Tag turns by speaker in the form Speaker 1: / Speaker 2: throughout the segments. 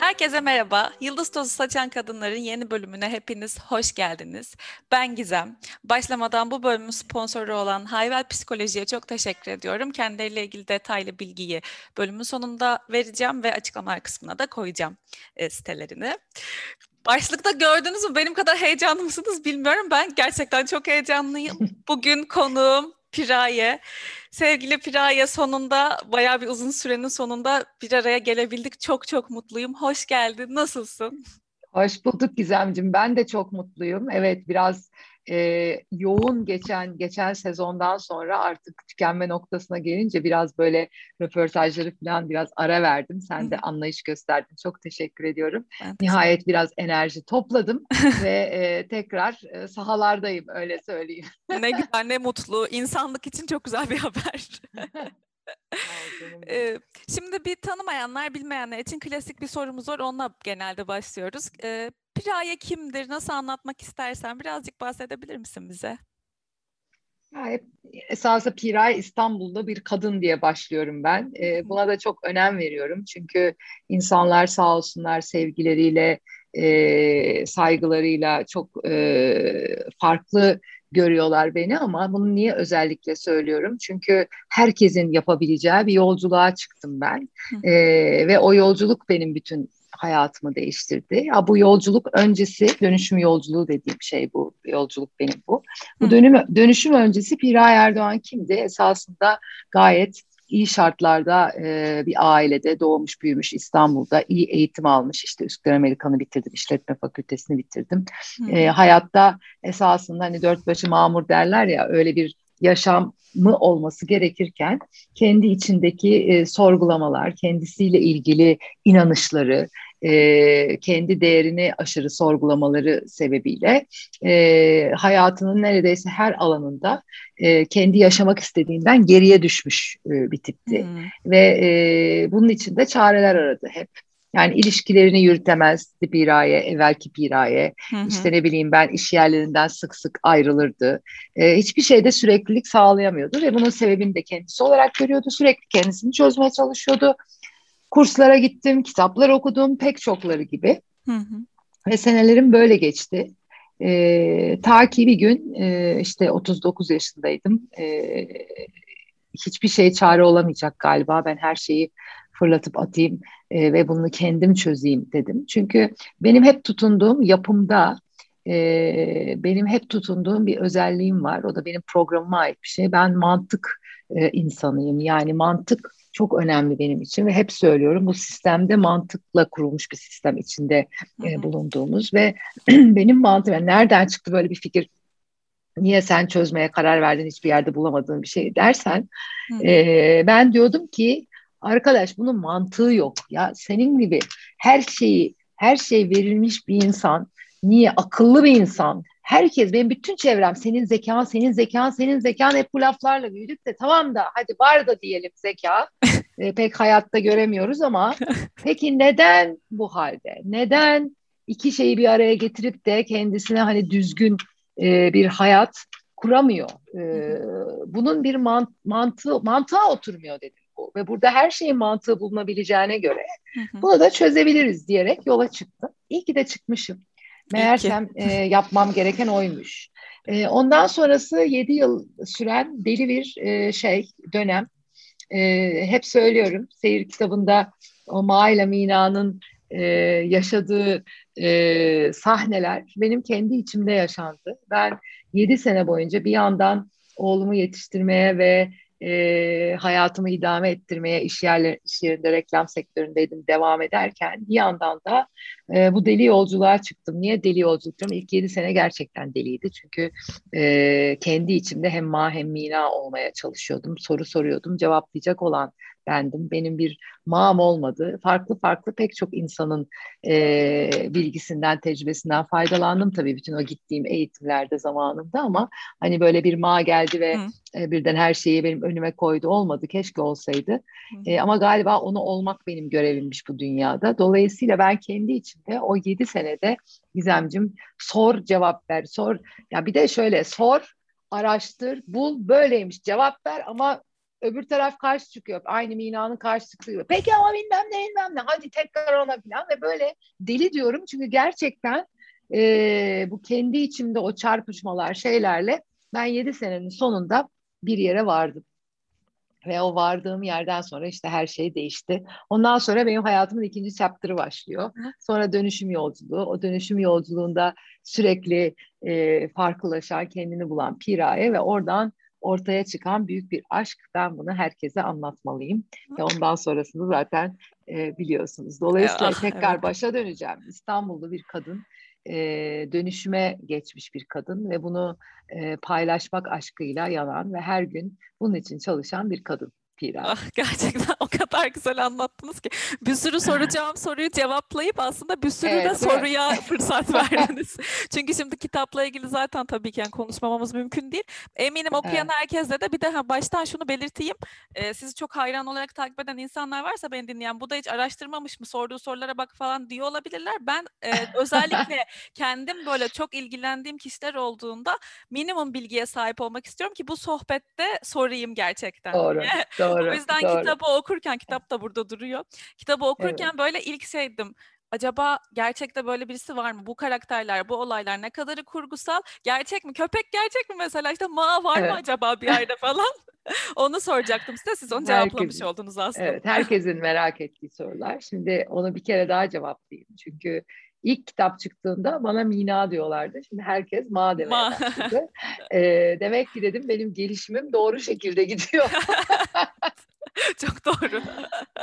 Speaker 1: Herkese merhaba. Yıldız Tozu Saçan Kadınların yeni bölümüne hepiniz hoş geldiniz. Ben Gizem. Başlamadan bu bölümün sponsoru olan Hayvel Psikoloji'ye çok teşekkür ediyorum. Kendileriyle ilgili detaylı bilgiyi bölümün sonunda vereceğim ve açıklamalar kısmına da koyacağım e, sitelerini. Başlıkta gördünüz mü benim kadar heyecanlı mısınız bilmiyorum. Ben gerçekten çok heyecanlıyım. Bugün konuğum Piraye. Sevgili Piraye sonunda bayağı bir uzun sürenin sonunda bir araya gelebildik. Çok çok mutluyum. Hoş geldin. Nasılsın?
Speaker 2: Hoş bulduk Gizemciğim. Ben de çok mutluyum. Evet biraz e, yoğun geçen geçen sezondan sonra artık tükenme noktasına gelince biraz böyle röportajları falan biraz ara verdim. Sen de anlayış gösterdin. Çok teşekkür ediyorum. Ben Nihayet biraz enerji topladım ve e, tekrar e, sahalardayım öyle söyleyeyim.
Speaker 1: ne güzel ne mutlu. İnsanlık için çok güzel bir haber. ee, şimdi bir tanımayanlar, bilmeyenler için klasik bir sorumuz var. Onunla genelde başlıyoruz. Ee, Piraye kimdir? Nasıl anlatmak istersen birazcık bahsedebilir misin bize?
Speaker 2: Ya hep esasında Piray İstanbul'da bir kadın diye başlıyorum ben. E, buna da çok önem veriyorum. Çünkü insanlar sağ olsunlar sevgileriyle, e, saygılarıyla çok e, farklı görüyorlar beni ama bunu niye özellikle söylüyorum? Çünkü herkesin yapabileceği bir yolculuğa çıktım ben. E, ve o yolculuk benim bütün hayatımı değiştirdi. Ya bu yolculuk öncesi dönüşüm yolculuğu dediğim şey bu yolculuk benim bu. Bu dönüm dönüşüm öncesi Piray Erdoğan kimdi? Esasında gayet iyi şartlarda e, bir ailede doğmuş büyümüş İstanbul'da iyi eğitim almış işte Üsküdar Amerikan'ı bitirdim işletme fakültesini bitirdim e, hayatta esasında hani dört başı mamur derler ya öyle bir yaşam mı olması gerekirken kendi içindeki e, sorgulamalar, kendisiyle ilgili inanışları, e, kendi değerini aşırı sorgulamaları sebebiyle e, hayatının neredeyse her alanında e, kendi yaşamak istediğinden geriye düşmüş e, bir tipti. Hmm. Ve e, bunun için de çareler aradı hep. Yani ilişkilerini yürütemezdi Piraye, evvelki Piraye. Hı hı. İşte ne bileyim ben iş yerlerinden sık sık ayrılırdı. Ee, hiçbir şeyde süreklilik sağlayamıyordu ve bunun sebebini de kendisi olarak görüyordu. Sürekli kendisini çözmeye çalışıyordu. Kurslara gittim, kitaplar okudum, pek çokları gibi. Hı hı. Ve senelerim böyle geçti. Ee, ta ki bir gün e, işte 39 yaşındaydım. Ee, hiçbir şey çare olamayacak galiba. Ben her şeyi fırlatıp atayım e, ve bunu kendim çözeyim dedim. Çünkü benim hep tutunduğum yapımda e, benim hep tutunduğum bir özelliğim var. O da benim programıma ait bir şey. Ben mantık e, insanıyım. Yani mantık çok önemli benim için ve hep söylüyorum bu sistemde mantıkla kurulmuş bir sistem içinde e, bulunduğumuz ve benim mantığım yani nereden çıktı böyle bir fikir niye sen çözmeye karar verdin hiçbir yerde bulamadığın bir şey dersen e, ben diyordum ki Arkadaş bunun mantığı yok. Ya senin gibi her şeyi, her şey verilmiş bir insan, niye akıllı bir insan, herkes benim bütün çevrem senin zekan, senin zekan, senin zekan hep bu laflarla büyüdük de tamam da hadi var da diyelim zeka. e, pek hayatta göremiyoruz ama peki neden bu halde? Neden iki şeyi bir araya getirip de kendisine hani düzgün e, bir hayat kuramıyor? E, bunun bir mant mantığı mantığa oturmuyor dedim bu ve burada her şeyin mantığı bulunabileceğine göre bunu da çözebiliriz diyerek yola çıktım. İyi ki de çıkmışım. Meğersem e, yapmam gereken oymuş. E, ondan sonrası 7 yıl süren deli bir e, şey dönem. E, hep söylüyorum seyir kitabında o Maila Mina'nın e, yaşadığı e, sahneler benim kendi içimde yaşandı. Ben 7 sene boyunca bir yandan oğlumu yetiştirmeye ve e, hayatımı idame ettirmeye iş, yerler, iş yerinde reklam sektöründeydim devam ederken bir yandan da e, bu deli yolculuğa çıktım. Niye deli yolculuk diyorum? İlk yedi sene gerçekten deliydi. Çünkü e, kendi içimde hem ma hem mina olmaya çalışıyordum. Soru soruyordum. Cevaplayacak olan bendim. Benim bir mağam olmadı. Farklı farklı pek çok insanın e, bilgisinden, tecrübesinden faydalandım tabii bütün o gittiğim eğitimlerde zamanında ama hani böyle bir ma geldi ve e, birden her şeyi benim önüme koydu olmadı. Keşke olsaydı. E, ama galiba onu olmak benim görevimmiş bu dünyada. Dolayısıyla ben kendi içimde o yedi senede Gizemcim sor cevap ver sor. Ya bir de şöyle sor araştır bul böyleymiş cevap ver ama öbür taraf karşı çıkıyor. Aynı Mina'nın karşı çıkıyor. Peki ama bilmem ne bilmem ne. Hadi tekrar ona falan ve böyle deli diyorum. Çünkü gerçekten e, bu kendi içimde o çarpışmalar şeylerle ben yedi senenin sonunda bir yere vardım. Ve o vardığım yerden sonra işte her şey değişti. Ondan sonra benim hayatımın ikinci chapter'ı başlıyor. Sonra dönüşüm yolculuğu. O dönüşüm yolculuğunda sürekli e, farklılaşan, kendini bulan Piraye ve oradan ortaya çıkan büyük bir aşk. Ben bunu herkese anlatmalıyım. Ve ondan sonrasını zaten e, biliyorsunuz. Dolayısıyla ah, tekrar evet. başa döneceğim. İstanbullu bir kadın e, dönüşüme geçmiş bir kadın ve bunu e, paylaşmak aşkıyla yalan ve her gün bunun için çalışan bir kadın. Pira.
Speaker 1: Ah, gerçekten o kadar güzel anlattınız ki. Bir sürü soracağım soruyu cevaplayıp aslında bir sürü evet, de soruya fırsat verdiniz. Çünkü şimdi kitapla ilgili zaten tabii ki yani konuşmamamız mümkün değil. Eminim okuyan evet. herkese de bir de ha, baştan şunu belirteyim. Ee, sizi çok hayran olarak takip eden insanlar varsa beni dinleyen bu da hiç araştırmamış mı sorduğu sorulara bak falan diyor olabilirler. Ben e, özellikle kendim böyle çok ilgilendiğim kişiler olduğunda minimum bilgiye sahip olmak istiyorum ki bu sohbette sorayım gerçekten.
Speaker 2: Doğru. doğru. Doğru.
Speaker 1: O yüzden doğru. kitabı okurken, kitap da burada duruyor. Kitabı okurken evet. böyle ilk şeydim acaba gerçekte böyle birisi var mı? Bu karakterler, bu olaylar ne kadarı kurgusal? Gerçek mi? Köpek gerçek mi mesela? İşte ma var evet. mı acaba bir yerde falan? onu soracaktım size. Siz onu cevaplamış herkesin, oldunuz aslında.
Speaker 2: Evet, herkesin merak ettiği sorular. Şimdi onu bir kere daha cevaplayayım. Çünkü ilk kitap çıktığında bana Mina diyorlardı. Şimdi herkes Ma demeye Ma. başladı. ee, demek ki dedim benim gelişimim doğru şekilde gidiyor.
Speaker 1: Çok doğru.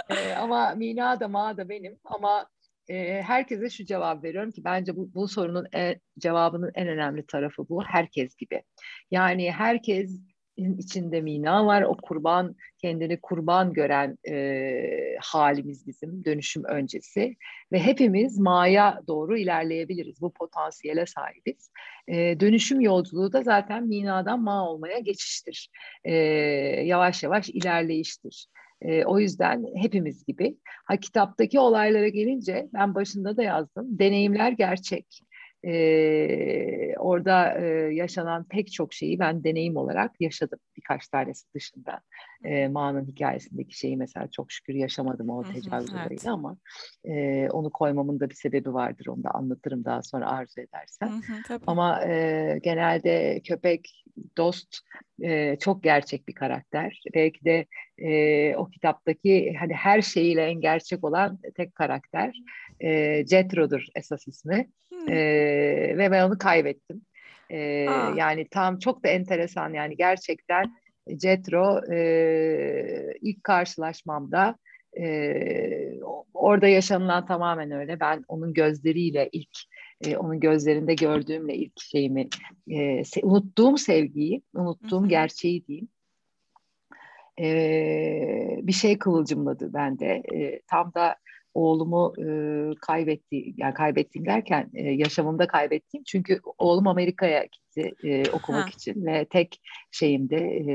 Speaker 2: ee, ama Mina da Ma da benim ama e, herkese şu cevap veriyorum ki bence bu, bu sorunun e, cevabının en önemli tarafı bu. Herkes gibi. Yani herkes içinde mina var. O kurban, kendini kurban gören e, halimiz bizim dönüşüm öncesi. Ve hepimiz maya doğru ilerleyebiliriz. Bu potansiyele sahibiz. E, dönüşüm yolculuğu da zaten minadan ma olmaya geçiştir. E, yavaş yavaş ilerleyiştir. E, o yüzden hepimiz gibi. Ha kitaptaki olaylara gelince ben başında da yazdım. Deneyimler gerçek e, orada e, yaşanan pek çok şeyi ben deneyim olarak yaşadım birkaç tanesi dışında. E, Ma'nın hikayesindeki şeyi mesela çok şükür yaşamadım o tecavüz evet. ama e, onu koymamın da bir sebebi vardır. Onu da anlatırım daha sonra arzu edersen. Hı hı, ama e, genelde köpek, dost e, çok gerçek bir karakter. Belki de e, o kitaptaki hani her şeyiyle en gerçek olan tek karakter e, Jethro'dur esas ismi. E, ve ben onu kaybettim. E, yani tam çok da enteresan yani gerçekten Jethro e, ilk karşılaşmamda e, orada yaşanılan tamamen öyle. Ben onun gözleriyle ilk e, onun gözlerinde gördüğümle ilk şeyimi e, se, unuttuğum sevgiyi, unuttuğum Hı-hı. gerçeği diyeyim. E, bir şey kıvılcımladı bende. E, tam da oğlumu e, kaybetti yani kaybettiğim derken e, yaşamımda kaybettiğim çünkü oğlum Amerika'ya gitti e, okumak ha. için ve tek şeyimde e,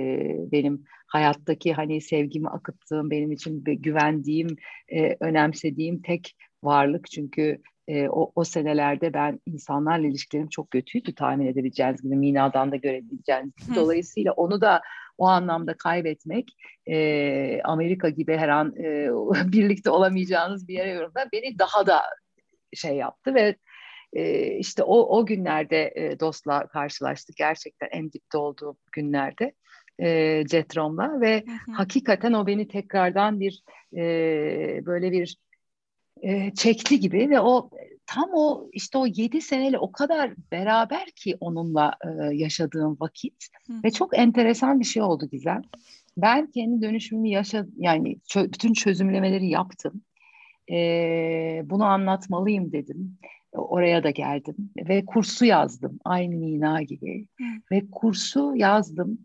Speaker 2: benim hayattaki hani sevgimi akıttığım benim için güvendiğim e, önemsediğim tek varlık çünkü e, o, o senelerde ben insanlarla ilişkilerim çok kötüydü tahmin edebileceğiniz gibi Mina'dan da görebileceğiniz gibi. Dolayısıyla onu da o anlamda kaybetmek e, Amerika gibi her an e, birlikte olamayacağınız bir yere yorumda beni daha da şey yaptı ve e, işte o, o günlerde e, dostla karşılaştık gerçekten en dipte olduğum günlerde e, Cetrom'la ve hı hı. hakikaten o beni tekrardan bir e, böyle bir e, çekti gibi ve o tam o işte o yedi seneyle o kadar beraber ki onunla e, yaşadığım vakit Hı. ve çok enteresan bir şey oldu Gizem. Ben kendi dönüşümümü yaşadım yani çö- bütün çözümlemeleri yaptım. E, bunu anlatmalıyım dedim. Oraya da geldim ve kursu yazdım aynı Nina gibi Hı. ve kursu yazdım.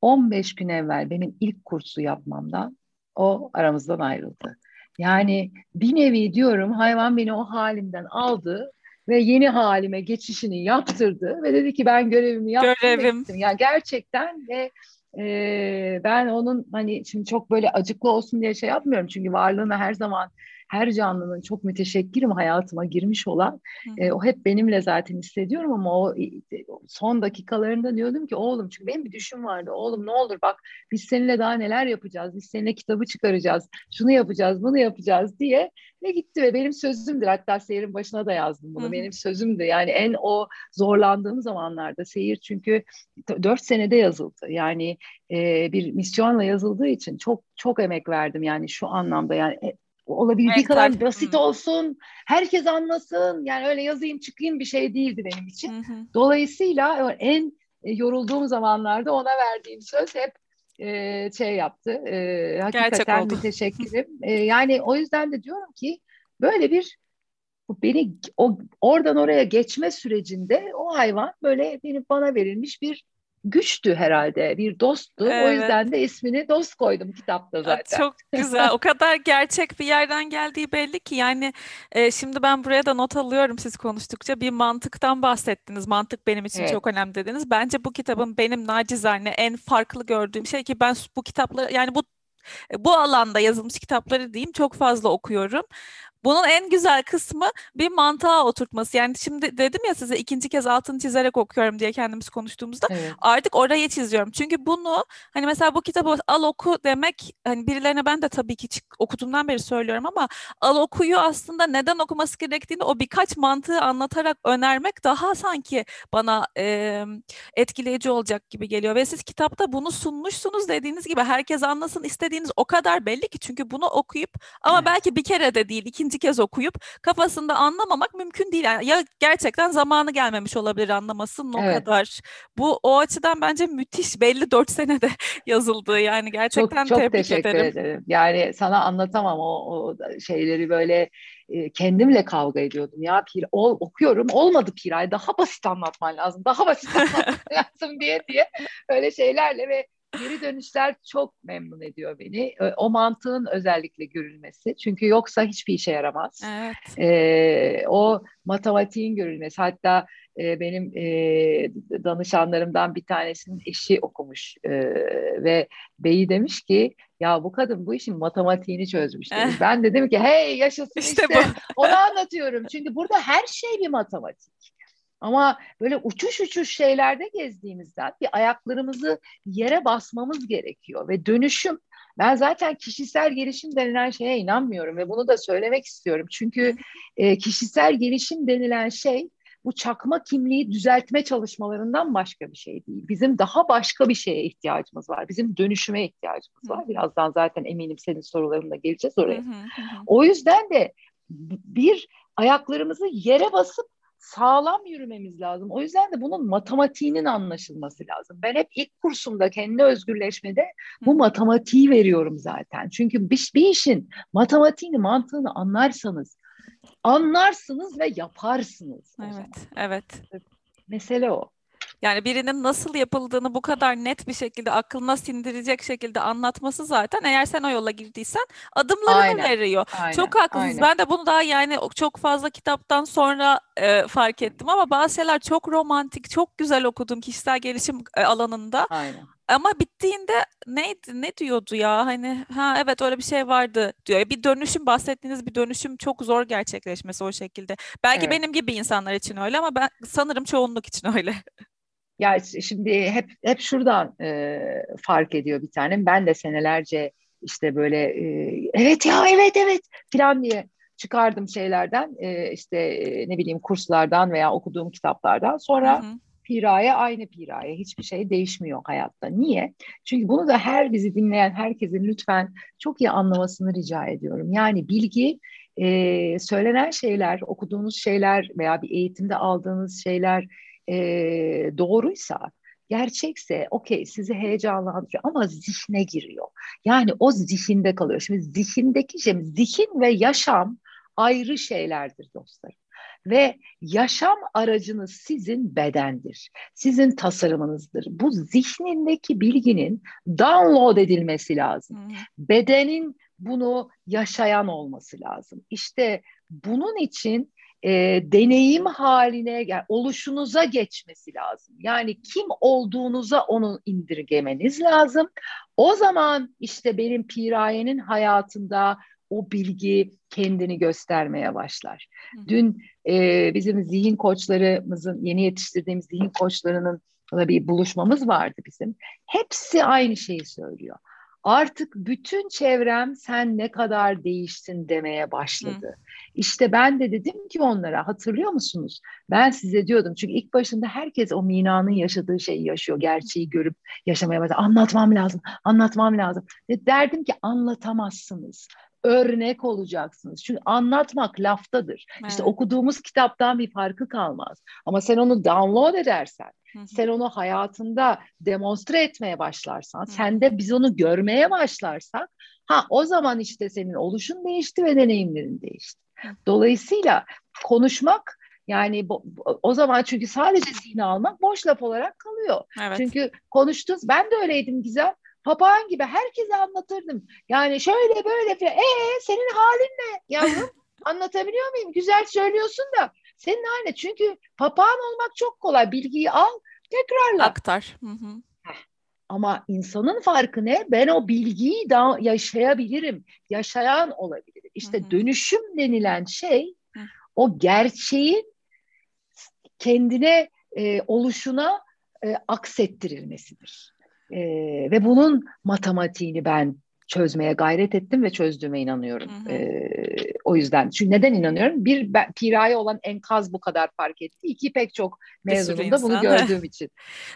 Speaker 2: 15 gün evvel benim ilk kursu yapmamdan o aramızdan ayrıldı. Yani bir nevi diyorum hayvan beni o halimden aldı ve yeni halime geçişini yaptırdı ve dedi ki ben görevimi yaptım. Görevim. Yani gerçekten ve e, ben onun hani şimdi çok böyle acıklı olsun diye şey yapmıyorum çünkü varlığına her zaman her canlının çok müteşekkirim hayatıma girmiş olan e, o hep benimle zaten hissediyorum ama o son dakikalarında diyordum ki oğlum çünkü benim bir düşün vardı. Oğlum ne olur bak biz seninle daha neler yapacağız? Biz seninle kitabı çıkaracağız. Şunu yapacağız bunu yapacağız. diye ve gitti ve benim sözümdür. Hatta seyirin başına da yazdım bunu. Hı-hı. benim sözümdü yani en o zorlandığım zamanlarda seyir çünkü dört senede yazıldı. Yani e, bir misyonla yazıldığı için çok çok emek verdim yani şu anlamda. Yani e, olabildiği evet, kadar basit hı. olsun, herkes anlasın. Yani öyle yazayım çıkayım bir şey değildi benim için. Hı hı. Dolayısıyla en e, yorulduğum zamanlarda ona verdiğim söz hep e, şey yaptı. E, hakikaten müteşekkirim. e, yani o yüzden de diyorum ki böyle bir beni o oradan oraya geçme sürecinde o hayvan böyle benim bana verilmiş bir güçtü herhalde, bir dosttu. Evet. O yüzden de ismini dost koydum kitapta zaten.
Speaker 1: Çok güzel. o kadar gerçek bir yerden geldiği belli ki. Yani e, şimdi ben buraya da not alıyorum siz konuştukça. Bir mantıktan bahsettiniz. Mantık benim için evet. çok önemli dediniz. Bence bu kitabın benim nacizane en farklı gördüğüm şey ki ben bu kitapları yani bu bu alanda yazılmış kitapları diyeyim çok fazla okuyorum. Bunun en güzel kısmı bir mantığa oturtması. Yani şimdi dedim ya size ikinci kez altını çizerek okuyorum diye kendimiz konuştuğumuzda evet. artık orayı çiziyorum. Çünkü bunu hani mesela bu kitabı al oku demek hani birilerine ben de tabii ki okuduğumdan beri söylüyorum ama al okuyu aslında neden okuması gerektiğini o birkaç mantığı anlatarak önermek daha sanki bana e, etkileyici olacak gibi geliyor. Ve siz kitapta bunu sunmuşsunuz dediğiniz gibi herkes anlasın istediğiniz o kadar belli ki çünkü bunu okuyup ama evet. belki bir kere de değil ikinci ikinci kez okuyup kafasında anlamamak mümkün değil. Yani ya gerçekten zamanı gelmemiş olabilir anlamasının o evet. kadar. Bu o açıdan bence müthiş belli dört senede yazıldığı yani gerçekten
Speaker 2: çok, çok
Speaker 1: tebrik
Speaker 2: teşekkür
Speaker 1: ederim.
Speaker 2: ederim. Yani sana anlatamam o, o şeyleri böyle kendimle kavga ediyordum. Ya pir ol, okuyorum olmadı Piray daha basit anlatman lazım. Daha basit anlatman lazım diye diye öyle şeylerle ve geri dönüşler çok memnun ediyor beni. O mantığın özellikle görülmesi. Çünkü yoksa hiçbir işe yaramaz. Evet. Ee, o matematiğin görülmesi. Hatta e, benim e, danışanlarımdan bir tanesinin eşi okumuş e, ve beyi demiş ki ya bu kadın bu işin matematiğini çözmüş. Demiş. Ben dedim ki hey yaşasın işte, işte. bu. onu anlatıyorum. Çünkü burada her şey bir matematik. Ama böyle uçuş uçuş şeylerde gezdiğimizden bir ayaklarımızı yere basmamız gerekiyor ve dönüşüm ben zaten kişisel gelişim denilen şeye inanmıyorum ve bunu da söylemek istiyorum. Çünkü e, kişisel gelişim denilen şey bu çakma kimliği düzeltme çalışmalarından başka bir şey değil. Bizim daha başka bir şeye ihtiyacımız var. Bizim dönüşüme ihtiyacımız var. Birazdan zaten eminim senin sorularınla geleceğiz oraya. O yüzden de bir ayaklarımızı yere basıp sağlam yürümemiz lazım. O yüzden de bunun matematiğinin anlaşılması lazım. Ben hep ilk kursumda kendi özgürleşmede bu matematiği veriyorum zaten. Çünkü bir, bir işin matematiğini, mantığını anlarsanız anlarsınız ve yaparsınız.
Speaker 1: Evet, evet.
Speaker 2: Mesele o.
Speaker 1: Yani birinin nasıl yapıldığını bu kadar net bir şekilde aklına sindirecek şekilde anlatması zaten eğer sen o yola girdiysen adımlarını aynen, veriyor. Aynen, çok haklısınız. Aynen. Ben de bunu daha yani çok fazla kitaptan sonra e, fark ettim ama bazı şeyler çok romantik, çok güzel okudum kişisel gelişim e, alanında. Aynen. Ama bittiğinde neydi ne diyordu ya hani ha evet öyle bir şey vardı diyor. Bir dönüşüm bahsettiğiniz bir dönüşüm çok zor gerçekleşmesi o şekilde. Belki evet. benim gibi insanlar için öyle ama ben sanırım çoğunluk için öyle.
Speaker 2: Ya şimdi hep hep şuradan e, fark ediyor bir tanem. Ben de senelerce işte böyle e, evet ya evet evet falan diye çıkardım şeylerden e, işte e, ne bileyim kurslardan veya okuduğum kitaplardan. Sonra hı hı. piraya aynı piraya hiçbir şey değişmiyor hayatta. Niye? Çünkü bunu da her bizi dinleyen herkesin lütfen çok iyi anlamasını rica ediyorum. Yani bilgi e, söylenen şeyler, okuduğunuz şeyler veya bir eğitimde aldığınız şeyler e, doğruysa, gerçekse okey sizi heyecanlandırıyor ama zihne giriyor. Yani o zihinde kalıyor. Şimdi zihindeki şey, zihin ve yaşam ayrı şeylerdir dostlarım. Ve yaşam aracınız sizin bedendir. Sizin tasarımınızdır. Bu zihnindeki bilginin download edilmesi lazım. Hmm. Bedenin bunu yaşayan olması lazım. İşte bunun için e, deneyim haline yani oluşunuza geçmesi lazım. Yani kim olduğunuza onu indirgemeniz lazım. O zaman işte benim pirayenin hayatında o bilgi kendini göstermeye başlar. Dün e, bizim zihin koçlarımızın, yeni yetiştirdiğimiz zihin koçlarının bir buluşmamız vardı bizim. Hepsi aynı şeyi söylüyor. Artık bütün çevrem sen ne kadar değiştin demeye başladı. Hı. İşte ben de dedim ki onlara hatırlıyor musunuz? Ben size diyordum çünkü ilk başında herkes o Mina'nın yaşadığı şeyi yaşıyor. Gerçeği görüp yaşamaya başlıyor. Anlatmam lazım, anlatmam lazım. Derdim ki anlatamazsınız örnek olacaksınız. Çünkü anlatmak laftadır. Evet. İşte okuduğumuz kitaptan bir farkı kalmaz. Ama sen onu download edersen, Hı-hı. sen onu hayatında demonstre etmeye başlarsan, Hı-hı. sen de biz onu görmeye başlarsak, ha o zaman işte senin oluşun değişti ve deneyimlerin değişti. Dolayısıyla konuşmak yani bu, o zaman çünkü sadece zihni almak boş laf olarak kalıyor. Evet. Çünkü konuştunuz, ben de öyleydim Gizem papağan gibi herkese anlatırdım. Yani şöyle böyle falan. Ee senin halin ne yavrum? Anlatabiliyor muyum? Güzel söylüyorsun da senin haline. Çünkü papağan olmak çok kolay. Bilgiyi al, tekrarla.
Speaker 1: Aktar. Hı hı.
Speaker 2: Ama insanın farkı ne? Ben o bilgiyi da yaşayabilirim. Yaşayan olabilirim. İşte hı hı. dönüşüm denilen şey hı. o gerçeğin kendine e, oluşuna e, aksettirilmesidir. E, ve bunun matematiğini ben çözmeye gayret ettim ve çözdüğüme inanıyorum. Hı hı. E, o yüzden. Çünkü neden inanıyorum? Bir, ben, piraya olan enkaz bu kadar fark etti. İki pek çok mezununda bunu gördüğüm için.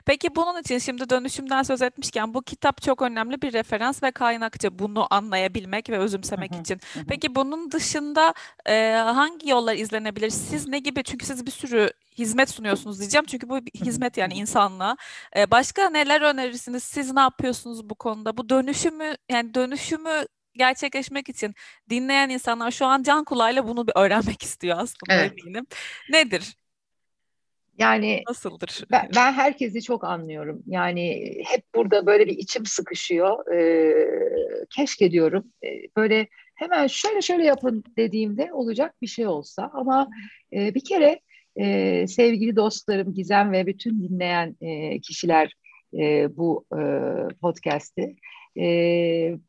Speaker 1: Peki bunun için şimdi dönüşümden söz etmişken bu kitap çok önemli bir referans ve kaynakçı bunu anlayabilmek ve özümsemek hı hı. için. Peki bunun dışında e, hangi yollar izlenebilir? Siz ne gibi? Çünkü siz bir sürü hizmet sunuyorsunuz diyeceğim. Çünkü bu bir hizmet yani insanlığa. Ee, başka neler önerirsiniz? Siz ne yapıyorsunuz bu konuda? Bu dönüşümü yani dönüşümü gerçekleşmek için dinleyen insanlar şu an can kulağıyla bunu bir öğrenmek istiyor aslında evet. eminim. Nedir?
Speaker 2: Yani nasıldır? Ben, ben herkesi çok anlıyorum. Yani hep burada böyle bir içim sıkışıyor. Ee, keşke diyorum böyle hemen şöyle şöyle yapın dediğimde olacak bir şey olsa ama e, bir kere e, sevgili dostlarım Gizem ve bütün dinleyen e, kişiler e, bu e, podcast'i e,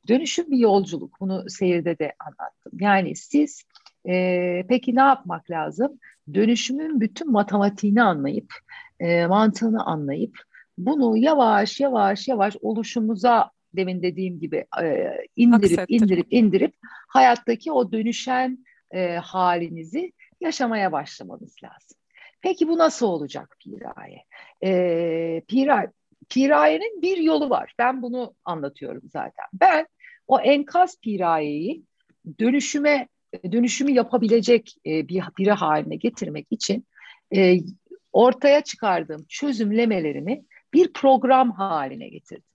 Speaker 2: dönüşüm bir yolculuk. Bunu seyirde de anlattım. Yani siz e, peki ne yapmak lazım? Dönüşümün bütün matematiğini anlayıp, e, mantığını anlayıp bunu yavaş yavaş yavaş oluşumuza demin dediğim gibi e, indirip Aksettir. indirip indirip hayattaki o dönüşen e, halinizi yaşamaya başlamanız lazım. Peki bu nasıl olacak Piraye? Ee, Pira, Piraye'nin bir yolu var. Ben bunu anlatıyorum zaten. Ben o enkaz Piraye'yi dönüşüme dönüşümü yapabilecek e, bir biri haline getirmek için e, ortaya çıkardığım çözümlemelerimi bir program haline getirdim.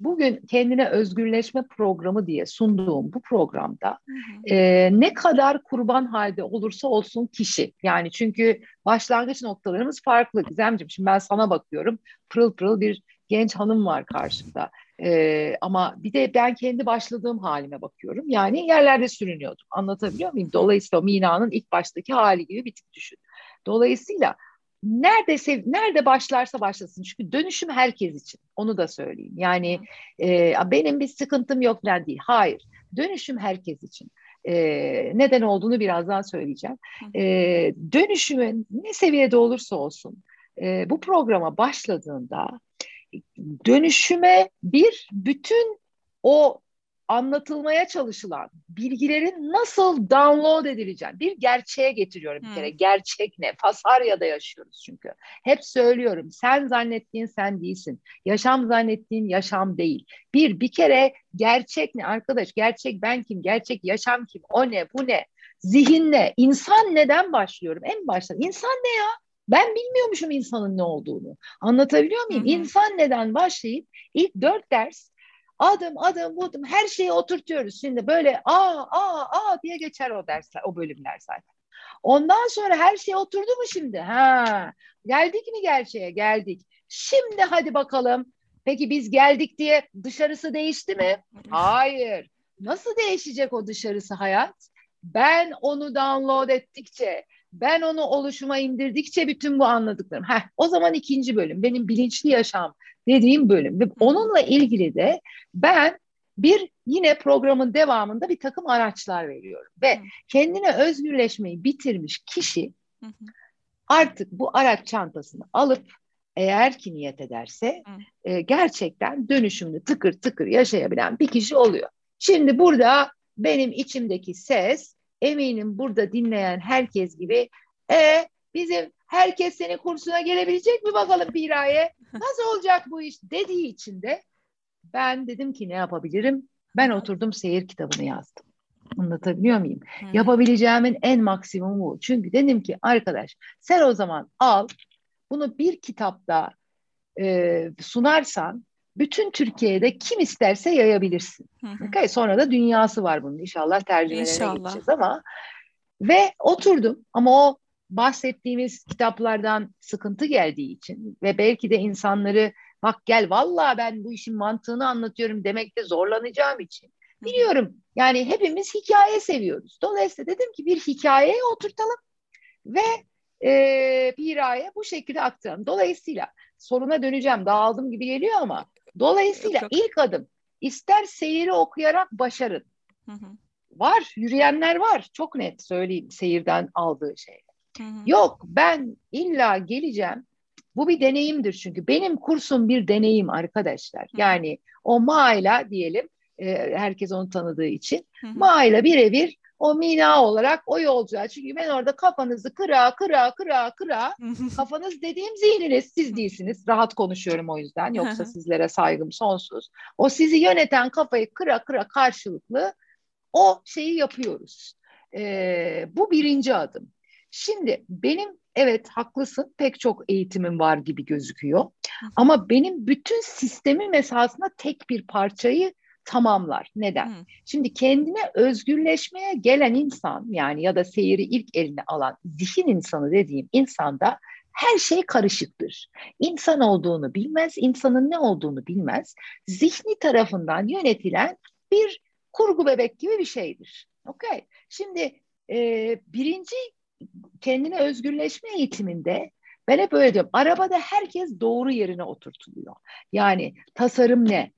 Speaker 2: Bugün kendine özgürleşme programı diye sunduğum bu programda hı hı. E, ne kadar kurban halde olursa olsun kişi. Yani çünkü başlangıç noktalarımız farklı. Gizemciğim şimdi ben sana bakıyorum. Pırıl pırıl bir genç hanım var karşımda. E, ama bir de ben kendi başladığım halime bakıyorum. Yani yerlerde sürünüyordum. Anlatabiliyor muyum? Dolayısıyla Mina'nın ilk baştaki hali gibi bir tip düşün. Dolayısıyla nerede nerede başlarsa başlasın. Çünkü dönüşüm herkes için. Onu da söyleyeyim. Yani e, benim bir sıkıntım yok falan değil. Hayır. Dönüşüm herkes için. E, neden olduğunu birazdan söyleyeceğim. E, dönüşümün ne seviyede olursa olsun e, bu programa başladığında dönüşüme bir bütün o anlatılmaya çalışılan bilgilerin nasıl download edileceğini bir gerçeğe getiriyorum bir kere. Gerçek ne? Fasarya'da yaşıyoruz çünkü. Hep söylüyorum sen zannettiğin sen değilsin. Yaşam zannettiğin yaşam değil. Bir, bir kere gerçek ne arkadaş? Gerçek ben kim? Gerçek yaşam kim? O ne? Bu ne? Zihin ne? İnsan neden başlıyorum? En baştan. İnsan ne ya? Ben bilmiyormuşum insanın ne olduğunu. Anlatabiliyor muyum? Hı hı. İnsan neden başlayıp ilk dört ders adım adım buldum her şeyi oturtuyoruz. Şimdi böyle a a a diye geçer o dersler, o bölümler zaten. Ondan sonra her şey oturdu mu şimdi? Ha, geldik mi gerçeğe? Geldik. Şimdi hadi bakalım. Peki biz geldik diye dışarısı değişti mi? Hayır. Nasıl değişecek o dışarısı hayat? Ben onu download ettikçe, ben onu oluşuma indirdikçe bütün bu anladıklarım. Heh, o zaman ikinci bölüm benim bilinçli yaşam dediğim bölüm ve onunla ilgili de ben bir yine programın devamında bir takım araçlar veriyorum. Ve
Speaker 1: Hı.
Speaker 2: kendine özgürleşmeyi bitirmiş kişi
Speaker 1: Hı hı.
Speaker 2: artık bu araç çantasını alıp eğer ki niyet ederse
Speaker 1: Hı.
Speaker 2: e, gerçekten dönüşümlü tıkır tıkır yaşayabilen bir kişi oluyor. Şimdi burada benim içimdeki ses eminim burada dinleyen herkes gibi e, bizim herkes senin kursuna gelebilecek mi bakalım Piraye? Nasıl olacak bu iş dediği için de ben dedim ki ne yapabilirim? Ben oturdum seyir kitabını yazdım. Anlatabiliyor muyum?
Speaker 1: Hı.
Speaker 2: Yapabileceğimin en maksimumu. Çünkü dedim ki arkadaş sen o zaman al bunu bir kitapta e, sunarsan bütün Türkiye'de kim isterse yayabilirsin.
Speaker 1: Hı hı.
Speaker 2: Okay, sonra da dünyası var bunun. İnşallah tercümelerine
Speaker 1: İnşallah.
Speaker 2: gideceğiz ama ve oturdum ama o bahsettiğimiz kitaplardan sıkıntı geldiği için ve belki de insanları bak gel vallahi ben bu işin mantığını anlatıyorum demekte zorlanacağım için biliyorum. Yani hepimiz hikaye seviyoruz. Dolayısıyla dedim ki bir hikayeye oturtalım ve e, Pira'ya bu şekilde aktaralım. Dolayısıyla soruna döneceğim. Dağıldım gibi geliyor ama dolayısıyla
Speaker 1: Yok, yok.
Speaker 2: ilk adım ister seyiri okuyarak başarın.
Speaker 1: Hı hı.
Speaker 2: Var, yürüyenler var. Çok net söyleyeyim seyirden aldığı şey.
Speaker 1: Hı hı.
Speaker 2: Yok ben illa geleceğim. Bu bir deneyimdir çünkü. Benim kursum bir deneyim arkadaşlar.
Speaker 1: Hı.
Speaker 2: Yani o Ma'yla diyelim, e, herkes onu tanıdığı için. Ma'yla birebir o mina olarak o yolculuğa. Çünkü ben orada kafanızı kıra kıra kıra kıra. Kafanız dediğim zihniniz siz değilsiniz. Rahat konuşuyorum o yüzden. Yoksa sizlere saygım sonsuz. O sizi yöneten kafayı kıra kıra karşılıklı o şeyi yapıyoruz. Ee, bu birinci adım. Şimdi benim evet haklısın pek çok eğitimim var gibi gözüküyor. Ama benim bütün sistemim esasında tek bir parçayı tamamlar. Neden?
Speaker 1: Hı.
Speaker 2: Şimdi kendine özgürleşmeye gelen insan yani ya da seyiri ilk eline alan zihin insanı dediğim insanda her şey karışıktır. İnsan olduğunu bilmez, insanın ne olduğunu bilmez. Zihni tarafından yönetilen bir kurgu bebek gibi bir şeydir. Okay. Şimdi e, birinci kendine özgürleşme eğitiminde ben hep öyle diyorum. Arabada herkes doğru yerine oturtuluyor. Yani tasarım ne?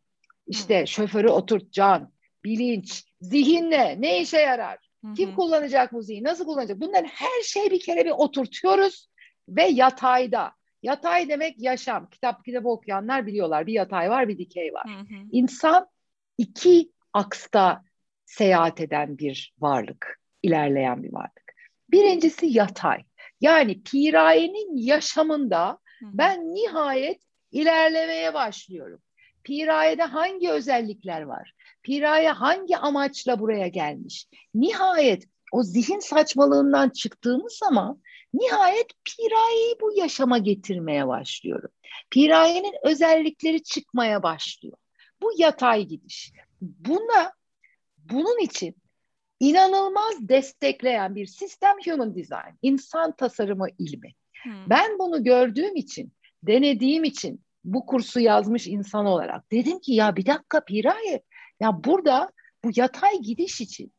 Speaker 2: İşte şoförü oturtacaksın, bilinç, zihin ne? İşe yarar?
Speaker 1: Hı
Speaker 2: Kim kullanacak bu zihni? Nasıl kullanacak? Bunların her şeyi bir kere bir oturtuyoruz ve yatayda. Yatay demek yaşam. Kitap kitabı okuyanlar biliyorlar. Bir yatay var, bir dikey var.
Speaker 1: Hı hı.
Speaker 2: İnsan iki aksta seyahat eden bir varlık, ilerleyen bir varlık. Birincisi yatay. Yani pirayenin yaşamında ben nihayet ilerlemeye başlıyorum. Pirayede hangi özellikler var? Piraye hangi amaçla buraya gelmiş? Nihayet o zihin saçmalığından çıktığımız zaman nihayet pirayeyi bu yaşama getirmeye başlıyorum. Pirayenin özellikleri çıkmaya başlıyor. Bu yatay gidiş. Buna bunun için inanılmaz destekleyen bir sistem human design, insan tasarımı ilmi.
Speaker 1: Hı.
Speaker 2: Ben bunu gördüğüm için, denediğim için bu kursu yazmış insan olarak dedim ki ya bir dakika Piraye ya burada bu yatay gidiş için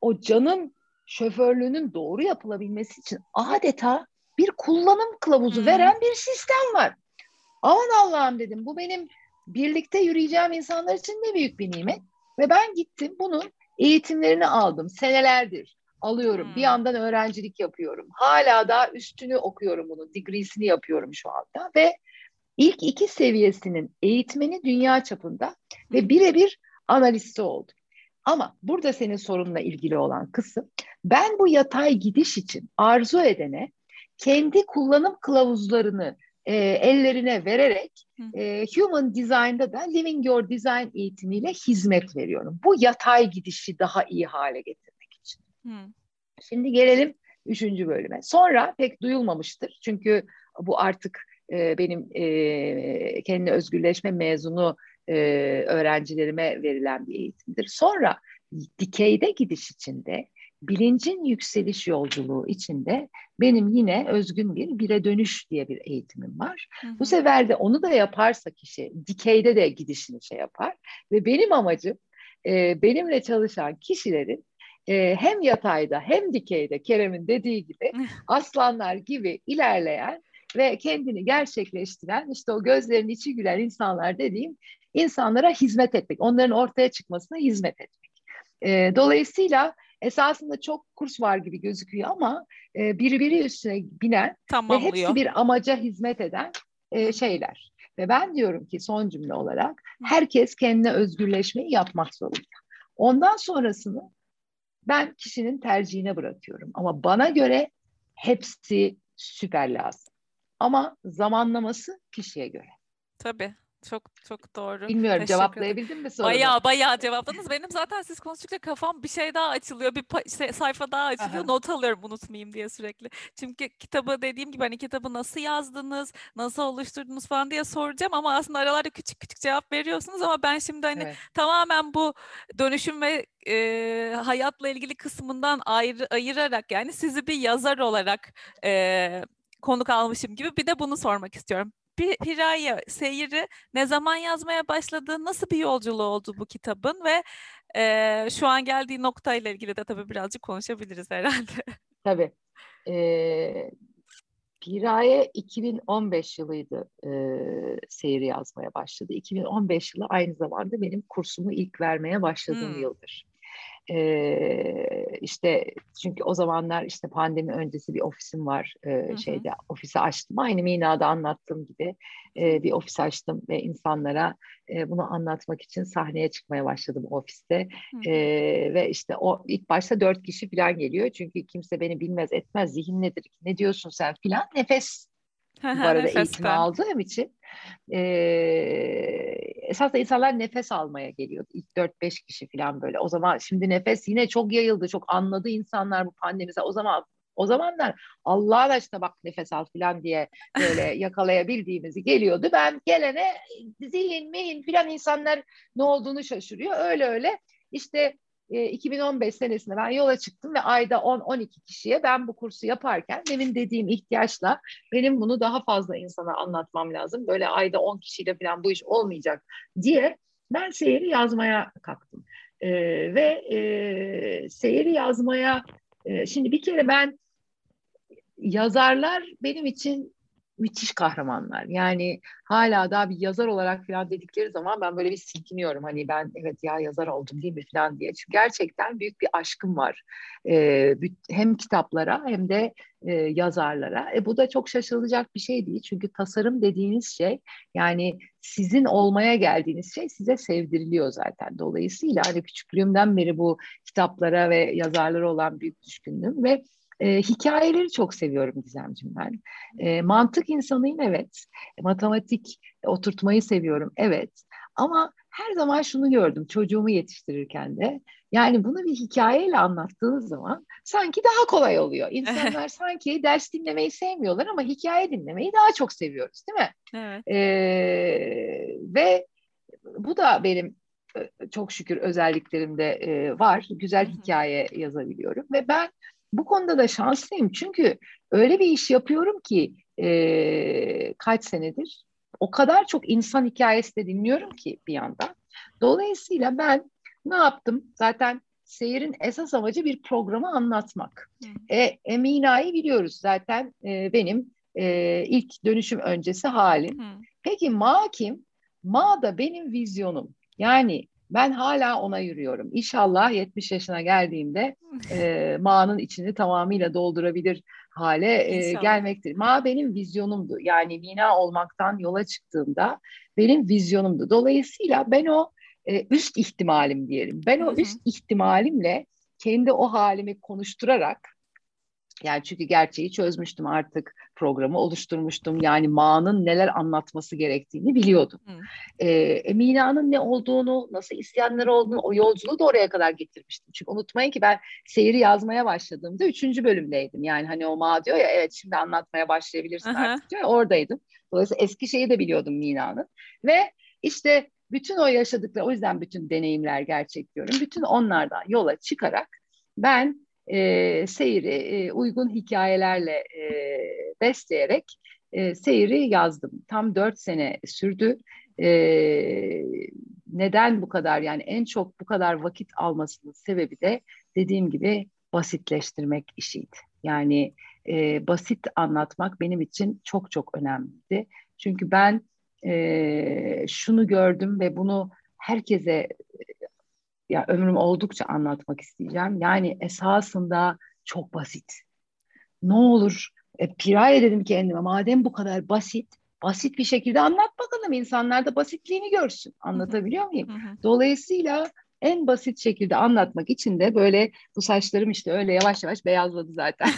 Speaker 2: o canın şoförlüğünün doğru yapılabilmesi için adeta bir kullanım kılavuzu
Speaker 1: Hmm.
Speaker 2: veren bir sistem var. Aman Allah'ım dedim bu benim birlikte yürüyeceğim insanlar için ne büyük bir nimet. Ve ben gittim bunun eğitimlerini aldım senelerdir alıyorum.
Speaker 1: Hmm.
Speaker 2: Bir yandan öğrencilik yapıyorum. Hala da üstünü okuyorum bunun. Degreesini yapıyorum şu anda ve ilk iki seviyesinin eğitmeni dünya çapında ve birebir analisti oldu. Ama burada senin sorunla ilgili olan kısım ben bu yatay gidiş için arzu edene kendi kullanım kılavuzlarını e, ellerine vererek e, Human Design'da da Living Your Design eğitimiyle hizmet veriyorum. Bu yatay gidişi daha iyi hale getirmek için.
Speaker 1: Hı.
Speaker 2: Şimdi gelelim üçüncü bölüme. Sonra pek duyulmamıştır. Çünkü bu artık e, benim e, kendi özgürleşme mezunu e, öğrencilerime verilen bir eğitimdir. Sonra dikeyde gidiş içinde, bilincin yükseliş yolculuğu içinde benim yine özgün bir bire dönüş diye bir eğitimim var.
Speaker 1: Hı hı.
Speaker 2: Bu sefer de onu da yaparsa kişi dikeyde de gidişini şey yapar ve benim amacım e, benimle çalışan kişilerin e, hem yatayda hem dikeyde Kerem'in dediği gibi aslanlar gibi ilerleyen ve kendini gerçekleştiren işte o gözlerin içi gülen insanlar dediğim insanlara hizmet etmek, onların ortaya çıkmasına hizmet etmek. E, dolayısıyla esasında çok kurs var gibi gözüküyor ama e, birbiri üstüne binen ve hepsi bir amaca hizmet eden e, şeyler. Ve ben diyorum ki son cümle olarak herkes kendine özgürleşmeyi yapmak zorunda. Ondan sonrasını ben kişinin tercihine bırakıyorum. Ama bana göre hepsi süper lazım. Ama zamanlaması kişiye göre.
Speaker 1: Tabii. Çok çok doğru.
Speaker 2: Bilmiyorum Teşekkür cevaplayabildim mi sorunu?
Speaker 1: Bayağı bayağı cevapladınız. Benim zaten siz konuştukça kafam bir şey daha açılıyor. Bir şey, sayfa daha açılıyor. Aha. Not alıyorum unutmayayım diye sürekli. Çünkü kitabı dediğim gibi hani kitabı nasıl yazdınız, nasıl oluşturdunuz falan diye soracağım ama aslında aralarda küçük küçük cevap veriyorsunuz ama ben şimdi hani evet. tamamen bu dönüşüm ve e, hayatla ilgili kısmından ayrı, ayırarak yani sizi bir yazar olarak e, konuk almışım gibi bir de bunu sormak istiyorum. Piraye seyiri ne zaman yazmaya başladı? Nasıl bir yolculuğu oldu bu kitabın ve e, şu an geldiği noktayla ilgili de tabii birazcık konuşabiliriz herhalde.
Speaker 2: Tabii. Ee, Piraye 2015 yılıydı e, seyri yazmaya başladı. 2015 yılı aynı zamanda benim kursumu ilk vermeye başladığım hmm. yıldır. Ee, işte çünkü o zamanlar işte pandemi öncesi bir ofisim var e, hı hı. şeyde ofisi açtım. Aynı Mina'da anlattığım gibi e, bir ofis açtım ve insanlara e, bunu anlatmak için sahneye çıkmaya başladım ofiste. E, ve işte o ilk başta dört kişi falan geliyor. Çünkü kimse beni bilmez etmez zihin nedir ne diyorsun sen filan? Nefes bu arada eğitimi aldığım için e, esasında insanlar nefes almaya geliyordu. İlk 4-5 kişi falan böyle. O zaman şimdi nefes yine çok yayıldı. Çok anladı insanlar bu pandemide. O zaman o zamanlar Allah'a aşkına bak nefes al falan diye böyle yakalayabildiğimizi geliyordu. Ben gelene zihin mihin filan insanlar ne olduğunu şaşırıyor. Öyle öyle işte 2015 e, senesinde ben yola çıktım ve ayda 10-12 kişiye ben bu kursu yaparken demin dediğim ihtiyaçla benim bunu daha fazla insana anlatmam lazım. Böyle ayda 10 kişiyle falan bu iş olmayacak diye ben seyri yazmaya kalktım. Ee, ve e, seyri yazmaya e, şimdi bir kere ben yazarlar benim için müthiş kahramanlar. Yani hala daha bir yazar olarak falan dedikleri zaman ben böyle bir silkiniyorum. Hani ben evet ya yazar oldum değil mi falan diye. Çünkü gerçekten büyük bir aşkım var. Ee, hem kitaplara hem de e, yazarlara. E, bu da çok şaşılacak bir şey değil. Çünkü tasarım dediğiniz şey yani sizin olmaya geldiğiniz şey size sevdiriliyor zaten. Dolayısıyla hani küçüklüğümden beri bu kitaplara ve yazarlara olan büyük düşkünlüğüm ve e, hikayeleri çok seviyorum Gizemciğim ben. E, mantık insanıyım evet. Matematik oturtmayı seviyorum evet. Ama her zaman şunu gördüm çocuğumu yetiştirirken de. Yani bunu bir hikayeyle anlattığınız zaman sanki daha kolay oluyor. İnsanlar sanki ders dinlemeyi sevmiyorlar ama hikaye dinlemeyi daha çok seviyoruz değil mi? Evet. Ee, ve bu da benim e, çok şükür özelliklerimde e, var. Güzel hikaye yazabiliyorum ve ben bu konuda da şanslıyım çünkü öyle bir iş yapıyorum ki e, kaç senedir o kadar çok insan hikayesi de dinliyorum ki bir yandan. Dolayısıyla ben ne yaptım? Zaten seyirin esas amacı bir programı anlatmak. Hı. E, Emina'yı biliyoruz zaten e, benim e, ilk dönüşüm öncesi halim. Hı. Peki Ma kim? Ma da benim vizyonum. Yani ben hala ona yürüyorum. İnşallah 70 yaşına geldiğimde e, Ma'nın içini tamamıyla doldurabilir hale e, gelmektir. Ma benim vizyonumdu. Yani Mina olmaktan yola çıktığımda benim vizyonumdu. Dolayısıyla ben o e, üst ihtimalim diyelim. Ben o üst ihtimalimle kendi o halimi konuşturarak yani çünkü gerçeği çözmüştüm artık programı oluşturmuştum. Yani Ma'nın neler anlatması gerektiğini biliyordum. Hı. Ee, Emine'nin ne olduğunu, nasıl isyanları olduğunu, o yolculuğu da oraya kadar getirmiştim. Çünkü unutmayın ki ben seyri yazmaya başladığımda üçüncü bölümdeydim. Yani hani o Ma diyor ya evet şimdi anlatmaya başlayabilirsin Aha. artık diyor ya, oradaydım. Dolayısıyla eski şeyi de biliyordum Mina'nın. Ve işte bütün o yaşadıkları, o yüzden bütün deneyimler gerçek diyorum. Bütün onlardan yola çıkarak ben e, seyri e, uygun hikayelerle e, besleyerek e, seyri yazdım. Tam dört sene sürdü. E, neden bu kadar yani en çok bu kadar vakit almasının sebebi de dediğim gibi basitleştirmek işiydi. Yani e, basit anlatmak benim için çok çok önemliydi. Çünkü ben e, şunu gördüm ve bunu herkese ya ömrüm oldukça anlatmak isteyeceğim. Yani esasında çok basit. Ne olur e, Piraye dedim kendime madem bu kadar basit basit bir şekilde anlat bakalım insanlar da basitliğini görsün. Anlatabiliyor muyum? Dolayısıyla en basit şekilde anlatmak için de böyle bu saçlarım işte öyle yavaş yavaş beyazladı zaten.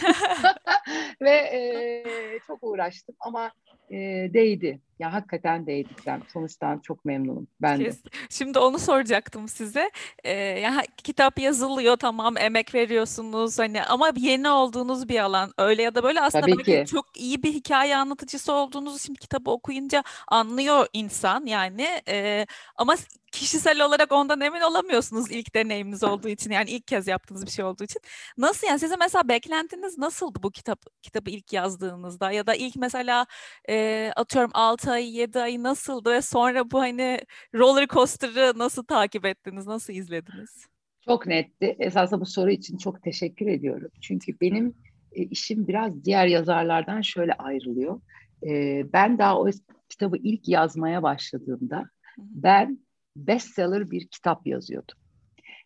Speaker 2: Ve e, çok uğraştım ama e, değdi. Ya hakikaten değdi. Ben sonuçtan çok memnunum. Ben de.
Speaker 1: Şimdi onu soracaktım size. Ee, ya kitap yazılıyor tamam emek veriyorsunuz hani ama yeni olduğunuz bir alan öyle ya da böyle aslında
Speaker 2: Tabii ki.
Speaker 1: çok iyi bir hikaye anlatıcısı olduğunuzu şimdi kitabı okuyunca anlıyor insan yani Ee, ama kişisel olarak ondan emin olamıyorsunuz ilk deneyiminiz olduğu için yani ilk kez yaptığınız bir şey olduğu için. Nasıl yani size mesela beklentiniz nasıldı bu kitap kitabı ilk yazdığınızda ya da ilk mesela e, atıyorum 6 ay 7 ay nasıldı ve sonra bu hani roller coaster'ı nasıl takip ettiniz nasıl izlediniz?
Speaker 2: Çok netti. Esasında bu soru için çok teşekkür ediyorum. Çünkü benim e, işim biraz diğer yazarlardan şöyle ayrılıyor. E, ben daha o kitabı ilk yazmaya başladığımda ben bestseller bir kitap yazıyordum.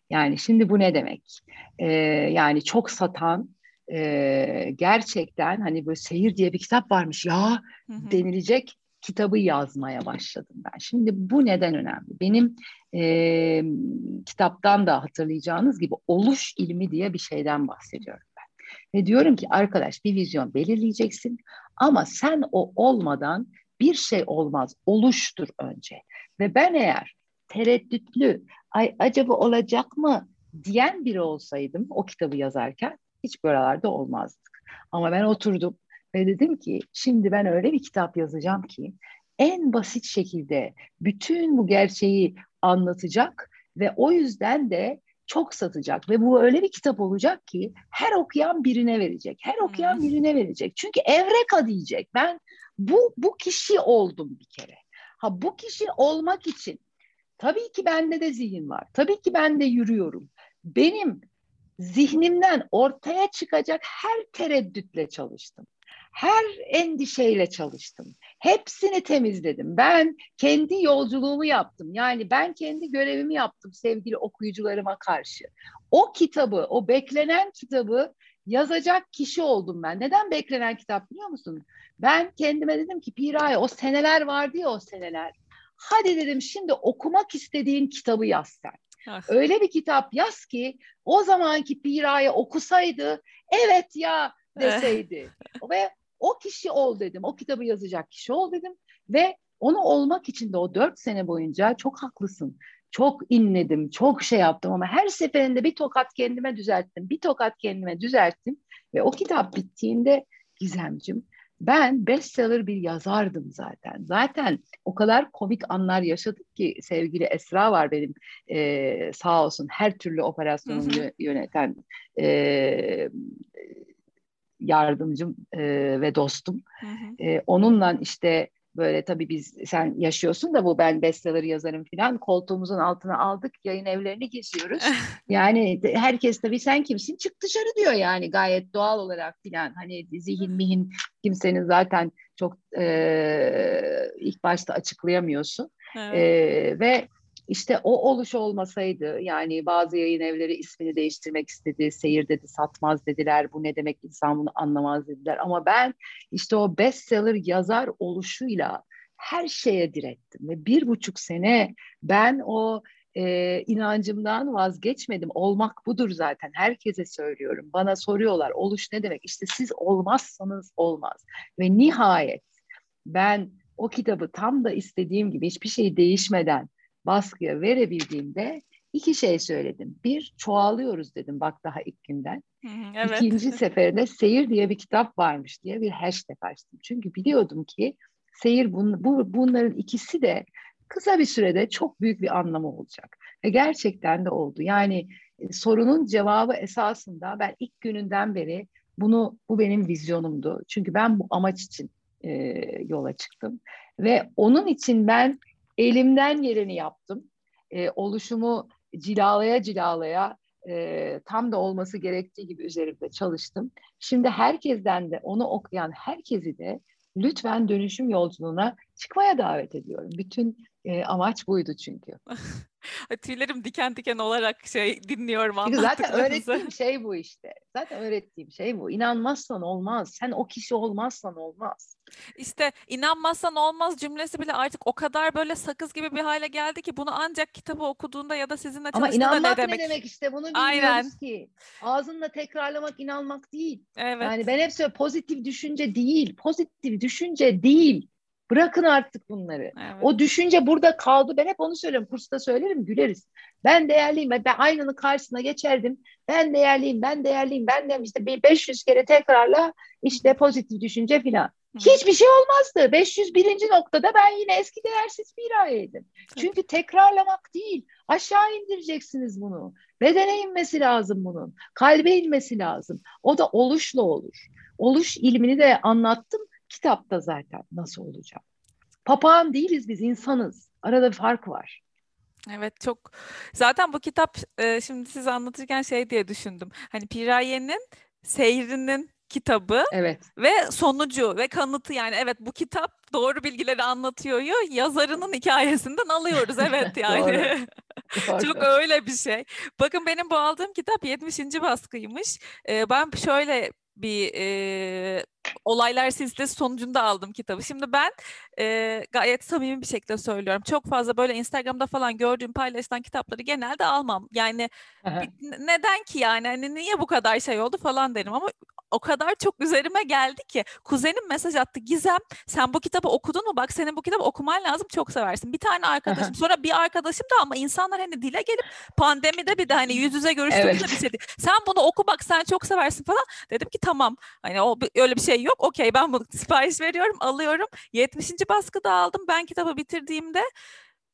Speaker 2: Yani şimdi bu ne demek? Ee, yani çok satan e, gerçekten hani böyle seyir diye bir kitap varmış ya denilecek kitabı yazmaya başladım ben. Şimdi bu neden önemli? Benim e, kitaptan da hatırlayacağınız gibi oluş ilmi diye bir şeyden bahsediyorum ben. Ve diyorum ki arkadaş bir vizyon belirleyeceksin ama sen o olmadan bir şey olmaz. Oluştur önce. Ve ben eğer tereddütlü, ay acaba olacak mı diyen biri olsaydım o kitabı yazarken hiç buralarda olmazdık. Ama ben oturdum ve dedim ki şimdi ben öyle bir kitap yazacağım ki en basit şekilde bütün bu gerçeği anlatacak ve o yüzden de çok satacak ve bu öyle bir kitap olacak ki her okuyan birine verecek. Her okuyan birine verecek. Çünkü evreka diyecek. Ben bu bu kişi oldum bir kere. Ha bu kişi olmak için tabii ki bende de zihin var. Tabii ki ben de yürüyorum. Benim zihnimden ortaya çıkacak her tereddütle çalıştım. Her endişeyle çalıştım. Hepsini temizledim. Ben kendi yolculuğumu yaptım. Yani ben kendi görevimi yaptım sevgili okuyucularıma karşı. O kitabı, o beklenen kitabı yazacak kişi oldum ben. Neden beklenen kitap biliyor musun? Ben kendime dedim ki Piray o seneler vardı ya o seneler. Hadi dedim şimdi okumak istediğin kitabı yaz sen. Ah. Öyle bir kitap yaz ki o zamanki Pira'yı okusaydı evet ya deseydi. ve o kişi ol dedim. O kitabı yazacak kişi ol dedim. Ve onu olmak için de o dört sene boyunca çok haklısın. Çok inledim, çok şey yaptım ama her seferinde bir tokat kendime düzelttim. Bir tokat kendime düzelttim. Ve o kitap bittiğinde Gizemcim ben bestseller bir yazardım zaten. Zaten o kadar komik anlar yaşadık ki sevgili Esra var benim e, sağ olsun her türlü operasyonu yöneten e, yardımcım e, ve dostum. Hı hı. E, onunla işte böyle tabii biz sen yaşıyorsun da bu ben bestseller yazarım falan koltuğumuzun altına aldık yayın evlerini geziyoruz. yani herkes tabii sen kimsin çık dışarı diyor yani gayet doğal olarak falan hani zihin mihin kimsenin zaten çok e, ilk başta açıklayamıyorsun. Evet. E, ve işte o oluş olmasaydı yani bazı yayın evleri ismini değiştirmek istedi, seyir dedi, satmaz dediler, bu ne demek insan bunu anlamaz dediler. Ama ben işte o bestseller yazar oluşuyla her şeye direttim ve bir buçuk sene ben o e, inancımdan vazgeçmedim. Olmak budur zaten. Herkese söylüyorum. Bana soruyorlar oluş ne demek? İşte siz olmazsanız olmaz. Ve nihayet ben o kitabı tam da istediğim gibi hiçbir şey değişmeden baskıya verebildiğimde iki şey söyledim. Bir, çoğalıyoruz dedim bak daha ilk günden. Evet. İkinci seferinde seyir diye bir kitap varmış diye bir hashtag açtım. Çünkü biliyordum ki seyir bun, bu, bunların ikisi de kısa bir sürede çok büyük bir anlamı olacak. Ve gerçekten de oldu. Yani e, sorunun cevabı esasında ben ilk gününden beri bunu bu benim vizyonumdu. Çünkü ben bu amaç için e, yola çıktım. Ve onun için ben elimden geleni yaptım. E, oluşumu cilalaya cilalaya e, tam da olması gerektiği gibi üzerinde çalıştım. Şimdi herkesten de onu okuyan herkesi de lütfen dönüşüm yolculuğuna çıkmaya davet ediyorum. Bütün e, amaç buydu çünkü.
Speaker 1: Tüylerim diken diken olarak şey dinliyorum
Speaker 2: zaten öğrettiğim şey bu işte. Zaten öğrettiğim şey bu. İnanmazsan olmaz. Sen o kişi olmazsan olmaz.
Speaker 1: İşte inanmazsan olmaz cümlesi bile artık o kadar böyle sakız gibi bir hale geldi ki bunu ancak kitabı okuduğunda ya da sizinle
Speaker 2: Ama
Speaker 1: çalıştığında
Speaker 2: inanmak
Speaker 1: ne
Speaker 2: ne
Speaker 1: demek?
Speaker 2: demek işte bunu bilmiyoruz
Speaker 1: Aynen.
Speaker 2: ki. Ağzınla tekrarlamak inanmak değil.
Speaker 1: Evet.
Speaker 2: Yani ben hep söylüyorum pozitif düşünce değil. Pozitif düşünce değil. Bırakın artık bunları.
Speaker 1: evet.
Speaker 2: O düşünce burada kaldı. Ben hep onu söylüyorum. Kursta söylerim, güleriz. Ben değerliyim. Ben aynanın karşısına geçerdim. Ben değerliyim, ben değerliyim. Ben de işte bir 500 kere tekrarla işte pozitif düşünce filan. Hiçbir şey olmazdı. 501. noktada ben yine eski değersiz bir ayeydim. Çünkü tekrarlamak değil. Aşağı indireceksiniz bunu. Bedene inmesi lazım bunun. Kalbe inmesi lazım. O da oluşla olur. Oluş ilmini de anlattım kitapta zaten nasıl olacak. Papağan değiliz biz insanız. Arada bir fark var.
Speaker 1: Evet çok zaten bu kitap e, şimdi siz anlatırken şey diye düşündüm. Hani Piraye'nin seyrinin kitabı
Speaker 2: Evet.
Speaker 1: ve sonucu ve kanıtı yani evet bu kitap doğru bilgileri anlatıyor yazarının hikayesinden alıyoruz evet yani. Çok öyle bir şey. Bakın benim bu aldığım kitap 70. baskıymış. Ee, ben şöyle bir e, olaylar silsilesi sonucunda aldım kitabı. Şimdi ben e, gayet samimi bir şekilde söylüyorum. Çok fazla böyle Instagram'da falan gördüğüm paylaşılan kitapları genelde almam. Yani bir- neden ki yani hani niye bu kadar şey oldu falan derim ama o kadar çok üzerime geldi ki. Kuzenim mesaj attı Gizem sen bu kitabı okudun mu? Bak senin bu kitabı okuman lazım çok seversin. Bir tane arkadaşım sonra bir arkadaşım da ama insanlar hani dile gelip pandemide bir de hani yüz yüze görüştüğümüzde
Speaker 2: Evet.
Speaker 1: bir şey değil. sen bunu oku bak sen çok seversin falan. Dedim ki tamam. Hani o öyle bir şey yok. Okey ben bunu sipariş veriyorum alıyorum. 70. baskıda aldım ben kitabı bitirdiğimde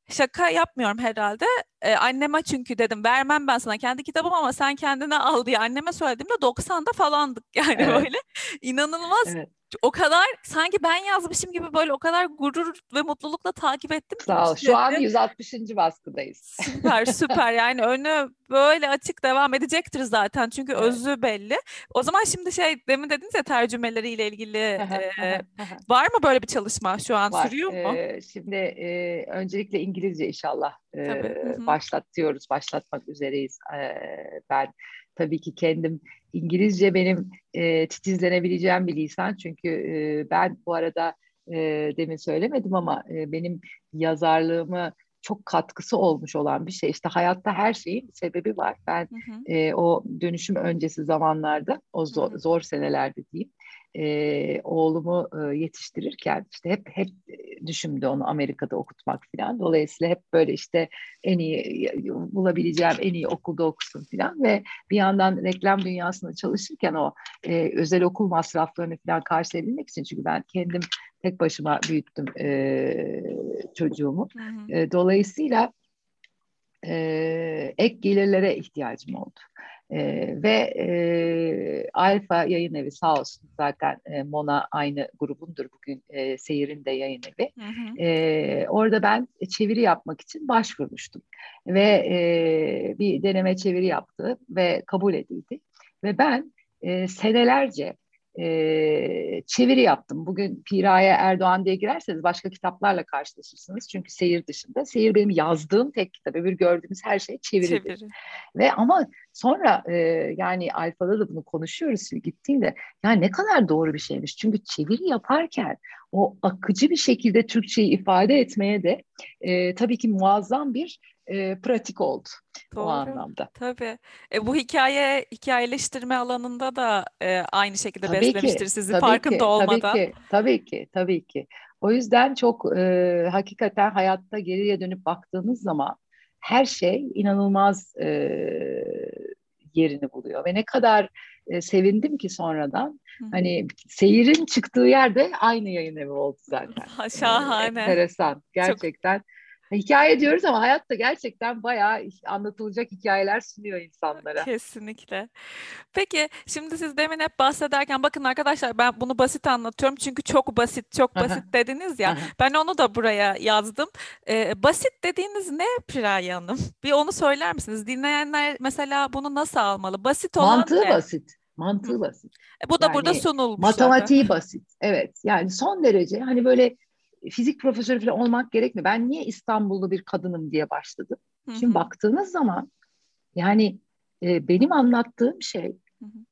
Speaker 1: Şaka yapmıyorum herhalde. Ee, anneme çünkü dedim vermem ben sana kendi kitabım ama sen kendine al diye anneme söylediğimde 90'da falandık yani
Speaker 2: Evet.
Speaker 1: böyle. İnanılmaz.
Speaker 2: Evet.
Speaker 1: O kadar sanki ben yazmışım gibi böyle o kadar gurur ve mutlulukla takip ettim
Speaker 2: Sağ ol. Şu an
Speaker 1: süreci.
Speaker 2: 160. baskıdayız.
Speaker 1: Süper süper yani önü böyle açık devam edecektir zaten çünkü
Speaker 2: Evet.
Speaker 1: özü belli. O zaman şimdi şey demin dediniz ya tercümeleriyle ilgili e, var mı böyle bir çalışma şu an
Speaker 2: Var.
Speaker 1: sürüyor mu?
Speaker 2: Ee, şimdi e, öncelikle İngilizce inşallah e,
Speaker 1: Tabii, hı.
Speaker 2: başlatıyoruz, başlatmak üzereyiz. Ee, ben tabii ki kendim İngilizce benim e, titizlenebileceğim bir lisan çünkü e, ben bu arada e, demin söylemedim ama e, benim yazarlığımı çok katkısı olmuş olan bir şey. İşte hayatta her şeyin sebebi var. Ben
Speaker 1: Hı hı.
Speaker 2: e, o dönüşüm öncesi zamanlarda, o zor,
Speaker 1: Hı hı.
Speaker 2: zor senelerde diyeyim, e, oğlumu e, yetiştirirken işte hep hep düşündü onu Amerika'da okutmak falan. Dolayısıyla hep böyle işte en iyi bulabileceğim en iyi okulda okusun falan ve bir yandan reklam dünyasında çalışırken o e, özel okul masraflarını falan karşılayabilmek için çünkü ben kendim tek başıma büyüttüm e, çocuğumu.
Speaker 1: Hı hı.
Speaker 2: E, dolayısıyla e, ek gelirlere ihtiyacım oldu. E, ve e, Alfa yayın evi sağ olsun zaten e, Mona aynı grubundur bugün e, Seyir'in de yayın evi.
Speaker 1: Hı hı.
Speaker 2: E, orada ben çeviri yapmak için başvurmuştum ve e, bir deneme çeviri yaptı ve kabul edildi ve ben e, senelerce e, çeviri yaptım. Bugün Piraye Erdoğan diye girerseniz başka kitaplarla karşılaşırsınız. Çünkü seyir dışında. Seyir benim yazdığım tek kitap. Öbür gördüğümüz her şey çeviridir.
Speaker 1: Çeviri.
Speaker 2: Ve ama sonra e, yani Alfa'da da bunu konuşuyoruz gittiğinde ya ne kadar doğru bir şeymiş. Çünkü çeviri yaparken o akıcı bir şekilde Türkçeyi ifade etmeye de e, tabii ki muazzam bir e, pratik oldu o
Speaker 1: Doğru.
Speaker 2: anlamda.
Speaker 1: Tabii. E, bu hikaye hikayeleştirme alanında da e, aynı şekilde
Speaker 2: Tabii ki,
Speaker 1: beslemiştir sizi
Speaker 2: tabii
Speaker 1: farkında
Speaker 2: ki,
Speaker 1: olmadan.
Speaker 2: Tabii ki, tabii ki, tabii ki. O yüzden çok e, hakikaten hayatta geriye dönüp baktığınız zaman her şey inanılmaz e, yerini buluyor ve ne kadar e, sevindim ki sonradan
Speaker 1: Hı hı.
Speaker 2: hani seyirin çıktığı yerde aynı yayın evi oldu zaten.
Speaker 1: Ha, Şahane.
Speaker 2: enteresan gerçekten. Hikaye diyoruz ama hayatta gerçekten bayağı anlatılacak hikayeler sunuyor insanlara.
Speaker 1: Kesinlikle. Peki şimdi siz demin hep bahsederken bakın arkadaşlar ben bunu basit anlatıyorum çünkü çok basit çok
Speaker 2: Aha.
Speaker 1: basit dediniz ya
Speaker 2: Aha.
Speaker 1: ben onu da buraya yazdım. Ee, basit dediğiniz ne Piraye Hanım? Bir onu söyler misiniz? Dinleyenler mesela bunu nasıl almalı? Basit olan
Speaker 2: Mantığı
Speaker 1: ne?
Speaker 2: basit. Mantığı basit.
Speaker 1: E, bu da
Speaker 2: Yani
Speaker 1: burada sunulmuş
Speaker 2: Matematiği
Speaker 1: zaten.
Speaker 2: basit. Evet. Yani son derece hani böyle fizik profesörü falan olmak gerekmiyor. Ben niye İstanbullu bir kadınım diye başladım.
Speaker 1: Hı
Speaker 2: Şimdi baktığınız zaman yani e, benim anlattığım şey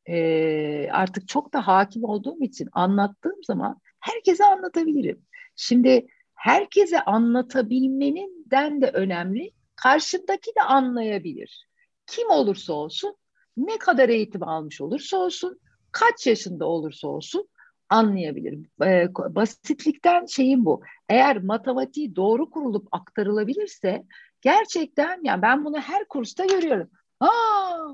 Speaker 2: e, artık çok da hakim olduğum için anlattığım zaman herkese anlatabilirim. Şimdi herkese anlatabilmeninden de önemli karşındaki de anlayabilir. Kim olursa olsun, ne kadar eğitim almış olursa olsun, kaç yaşında olursa olsun anlayabilir. E, basitlikten şeyim bu. Eğer matematiği doğru kurulup aktarılabilirse gerçekten yani ben bunu her kursta görüyorum. Aa,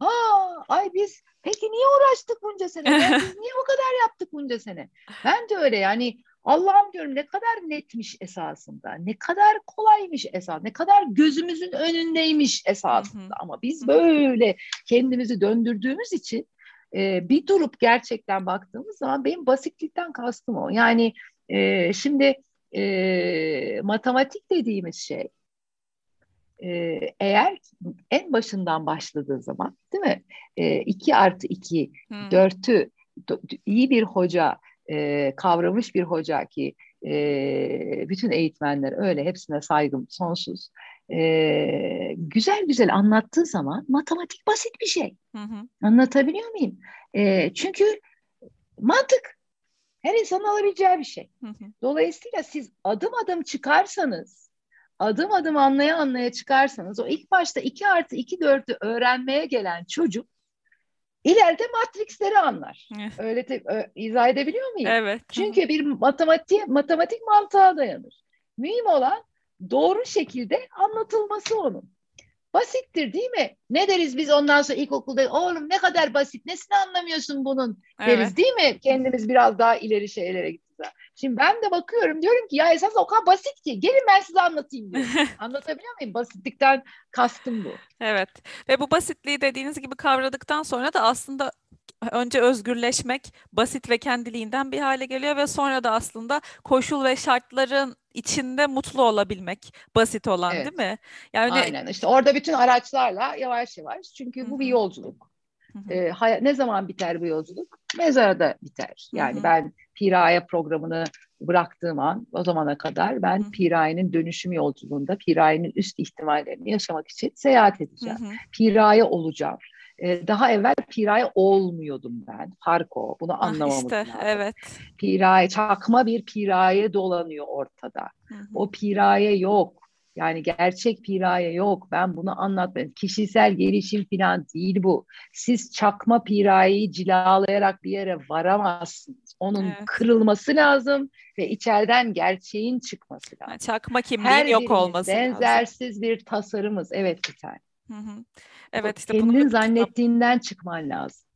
Speaker 2: aa, ay biz peki niye uğraştık bunca sene? Ya biz niye bu kadar yaptık bunca sene? Ben de öyle yani Allah'ım diyorum ne kadar netmiş esasında, ne kadar kolaymış esas, ne kadar gözümüzün önündeymiş esasında. Ama biz böyle kendimizi döndürdüğümüz için e, bir durup gerçekten baktığımız zaman benim basitlikten kastım o. Yani e, şimdi e, matematik dediğimiz şey e, eğer en başından başladığı zaman değil mi? E, 2 artı 2,
Speaker 1: Hı.
Speaker 2: 4'ü iyi bir hoca e, kavramış bir hoca ki e, bütün eğitmenler öyle hepsine saygım sonsuz. E, güzel güzel anlattığı zaman matematik basit bir şey.
Speaker 1: Hı hı.
Speaker 2: Anlatabiliyor muyum? E, çünkü mantık her insanın alabileceği bir şey.
Speaker 1: Hı hı.
Speaker 2: Dolayısıyla siz adım adım çıkarsanız, adım adım anlaya anlaya çıkarsanız o ilk başta 2 artı 2 4'ü öğrenmeye gelen çocuk ileride matrixleri anlar. Öyle te- ö- izah edebiliyor muyum?
Speaker 1: Evet.
Speaker 2: Çünkü bir matematik matematik mantığa dayanır. Mühim olan doğru şekilde anlatılması onun. Basittir değil mi? Ne deriz biz ondan sonra ilkokulda? Oğlum ne kadar basit. Nesini anlamıyorsun bunun? Deriz
Speaker 1: Evet.
Speaker 2: değil mi? Kendimiz biraz daha ileri şeylere gittiğimiz zaman. Şimdi ben de bakıyorum diyorum ki ya esas o kadar basit ki. Gelin ben size anlatayım diyorum. Anlatabiliyor muyum? Basitlikten kastım bu.
Speaker 1: Evet. Ve bu basitliği dediğiniz gibi kavradıktan sonra da aslında önce özgürleşmek basit ve kendiliğinden bir hale geliyor ve sonra da aslında koşul ve şartların içinde mutlu olabilmek basit olan
Speaker 2: Evet.
Speaker 1: değil mi? Yani
Speaker 2: Aynen işte orada bütün araçlarla yavaş yavaş çünkü bu bir yolculuk.
Speaker 1: Hı hı.
Speaker 2: Hay- ne zaman biter bu yolculuk? Mezarda biter. Yani
Speaker 1: Hı hı.
Speaker 2: ben Piraya programını bıraktığım an o zamana kadar ben
Speaker 1: Hı hı.
Speaker 2: Piraya'nın dönüşüm yolculuğunda Piraya'nın üst ihtimallerini yaşamak için seyahat
Speaker 1: Hı
Speaker 2: edeceğim.
Speaker 1: hı.
Speaker 2: Piraya olacağım. Ee, daha evvel Piraya olmuyordum ben. Fark o. Bunu
Speaker 1: Ah,
Speaker 2: anlamamız
Speaker 1: işte
Speaker 2: lazım.
Speaker 1: evet.
Speaker 2: Piraya, çakma bir Piraye dolanıyor ortada.
Speaker 1: Hı hı.
Speaker 2: O piraye yok. Yani gerçek piraye yok. Ben bunu anlatmıyorum. Kişisel gelişim falan değil bu. Siz çakma pirayeyi cilalayarak bir yere varamazsınız. Onun
Speaker 1: Evet.
Speaker 2: kırılması lazım ve içeriden gerçeğin çıkması lazım.
Speaker 1: Yani çakma kimliğin
Speaker 2: Her
Speaker 1: yok olması lazım.
Speaker 2: benzersiz bir tasarımız. Evet bir tane.
Speaker 1: Hı hı. Evet işte bunu
Speaker 2: Kendin
Speaker 1: kitap-
Speaker 2: zannettiğinden çıkman lazım.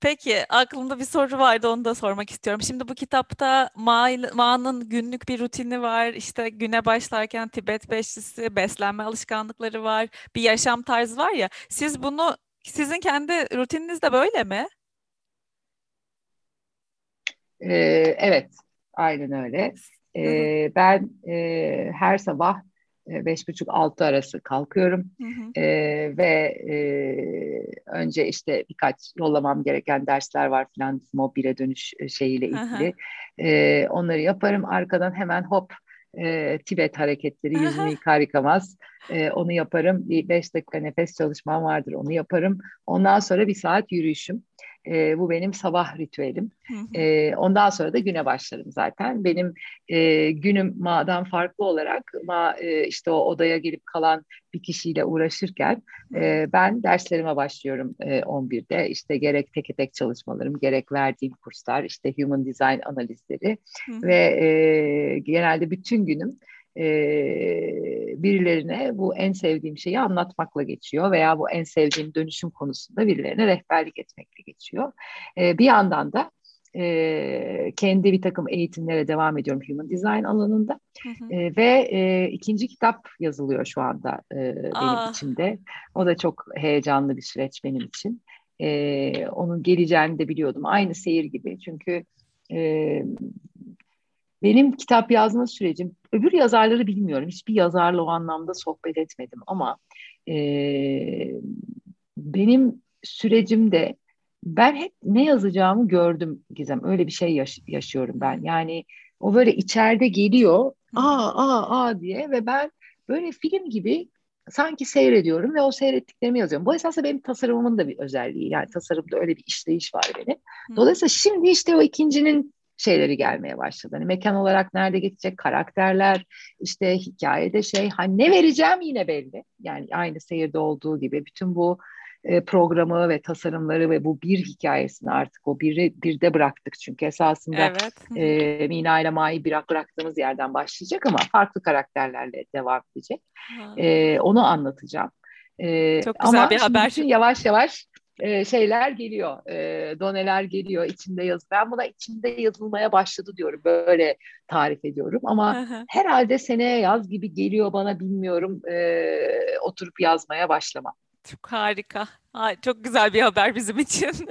Speaker 1: Peki aklımda bir soru vardı onu da sormak istiyorum. Şimdi bu kitapta Ma- Ma'nın günlük bir rutini var. İşte güne başlarken Tibet beşlisi, beslenme alışkanlıkları var. Bir yaşam tarzı var ya. Siz bunu sizin kendi rutininiz de böyle mi?
Speaker 2: Ee, evet, aynen öyle. Ee, ben e, her sabah e, beş buçuk altı arası kalkıyorum
Speaker 1: Hı hı.
Speaker 2: Ee, ve e, önce işte birkaç yollamam gereken dersler var filan bizim o bire dönüş e, şeyiyle
Speaker 1: Hı hı.
Speaker 2: ilgili. Ee, onları yaparım. Arkadan hemen hop e, Tibet hareketleri
Speaker 1: Hı hı.
Speaker 2: yüzümü yıkar yıkamaz. E, onu yaparım. Bir beş dakika nefes çalışmam vardır. Onu yaparım. Ondan sonra bir saat yürüyüşüm. E, bu benim sabah ritüelim. E, ondan sonra da güne başlarım zaten. Benim e, günüm Ma'dan farklı olarak Ma e, işte o odaya gelip kalan bir kişiyle uğraşırken e, ben derslerime başlıyorum e, 11'de. İşte gerek tek tek çalışmalarım, gerek verdiğim kurslar, işte human design analizleri
Speaker 1: Hı hı.
Speaker 2: ve e, genelde bütün günüm e, birilerine bu en sevdiğim şeyi anlatmakla geçiyor veya bu en sevdiğim dönüşüm konusunda birilerine rehberlik etmekle geçiyor. E, bir yandan da e, kendi bir takım eğitimlere devam ediyorum Human Design alanında
Speaker 1: Hı hı.
Speaker 2: E, ve e, ikinci kitap yazılıyor şu anda e, benim
Speaker 1: Aa.
Speaker 2: içimde. O da çok heyecanlı bir süreç benim için. E, onun geleceğini de biliyordum. Aynı seyir gibi çünkü e, benim kitap yazma sürecim, öbür yazarları bilmiyorum. Hiçbir yazarla o anlamda sohbet etmedim ama e, benim sürecimde ben hep ne yazacağımı gördüm Gizem. Öyle bir şey yaş- yaşıyorum ben. Yani o böyle içeride geliyor aa aa aa diye ve ben böyle film gibi sanki seyrediyorum ve o seyrettiklerimi yazıyorum. Bu esasında benim tasarımımın da bir özelliği. Yani tasarımda öyle bir işleyiş var benim. Dolayısıyla şimdi işte o ikincinin şeyleri gelmeye başladı. Hani mekan olarak nerede geçecek, karakterler, işte hikayede şey, hani ne vereceğim yine belli. Yani aynı seyirde olduğu gibi bütün bu e, programı ve tasarımları ve bu bir hikayesini artık o biri birde bıraktık çünkü esasında
Speaker 1: Evet.
Speaker 2: e, Mina ile Ma'yı bırak bıraktığımız yerden başlayacak ama farklı karakterlerle devam edecek.
Speaker 1: Ha.
Speaker 2: E, onu anlatacağım. E,
Speaker 1: Çok güzel
Speaker 2: ama
Speaker 1: bir haber.
Speaker 2: bütün yavaş yavaş e, şeyler geliyor, e, doneler geliyor, içinde yaz. Ben buna içinde yazılmaya başladı diyorum, böyle tarif ediyorum. Ama herhalde seneye yaz gibi geliyor bana bilmiyorum. E, oturup yazmaya başlamam.
Speaker 1: Çok harika. Ay, çok güzel bir haber bizim için.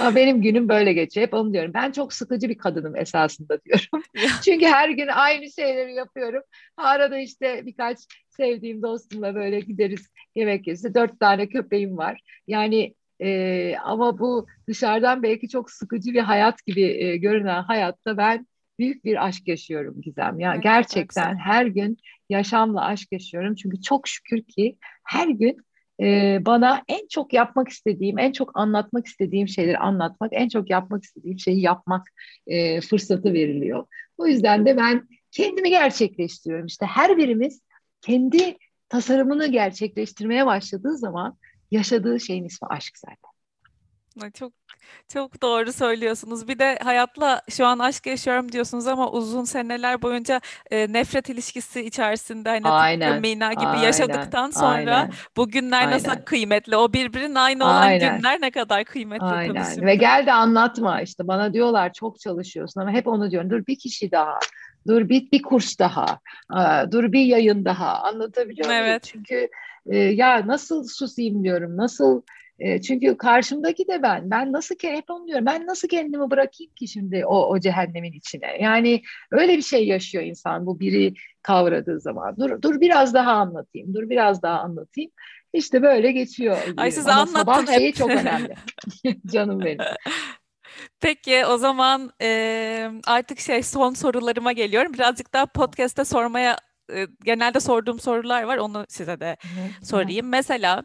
Speaker 2: Ama benim günüm böyle geçiyor. Hep onu diyorum. Ben çok sıkıcı bir kadınım esasında diyorum. Çünkü her gün aynı şeyleri yapıyorum. Arada işte birkaç sevdiğim dostumla böyle gideriz yemek yeriz. Dört tane köpeğim var. Yani e, ama bu dışarıdan belki çok sıkıcı bir hayat gibi e, görünen hayatta ben büyük bir aşk yaşıyorum Gizem. Ya
Speaker 1: kadar
Speaker 2: gerçekten her gün yaşamla aşk yaşıyorum. Çünkü çok şükür ki her gün e, bana en çok yapmak istediğim, en çok anlatmak istediğim şeyleri anlatmak, en çok yapmak istediğim şeyi yapmak e, fırsatı veriliyor. O yüzden de ben kendimi gerçekleştiriyorum. İşte her birimiz kendi tasarımını gerçekleştirmeye başladığı zaman yaşadığı şeyin ismi aşk zaten.
Speaker 1: Çok çok doğru söylüyorsunuz. Bir de hayatla şu an aşk yaşıyorum diyorsunuz ama uzun seneler boyunca e, nefret ilişkisi içerisinde hani
Speaker 2: Aynen,
Speaker 1: Mina gibi
Speaker 2: aynen,
Speaker 1: yaşadıktan sonra
Speaker 2: aynen,
Speaker 1: bu günler nasıl
Speaker 2: aynen,
Speaker 1: kıymetli? O birbirinin aynı olan
Speaker 2: aynen.
Speaker 1: günler ne kadar kıymetli tabii
Speaker 2: Aynen. ve gel de anlatma işte. Bana diyorlar çok çalışıyorsun. Ama hep onu diyorum. Dur bir kişi daha. Dur bir, bir kurs daha. Aa, dur bir yayın daha. Anlatabiliyor muyum?
Speaker 1: Evet.
Speaker 2: Çünkü e, ya nasıl susayım diyorum. Nasıl e, çünkü karşımdaki de ben. Ben nasıl hep onu diyorum ben nasıl kendimi bırakayım ki şimdi o, o cehennemin içine? Yani öyle bir şey yaşıyor insan bu biri kavradığı zaman. Dur dur biraz daha anlatayım dur biraz daha anlatayım. İşte böyle geçiyor
Speaker 1: Ay siz
Speaker 2: ama sabah şeyi çok önemli. Canım benim.
Speaker 1: Peki o zaman e, artık şey son sorularıma geliyorum. Birazcık daha podcast'te sormaya e, genelde sorduğum sorular var. Onu size de sorayım. Mesela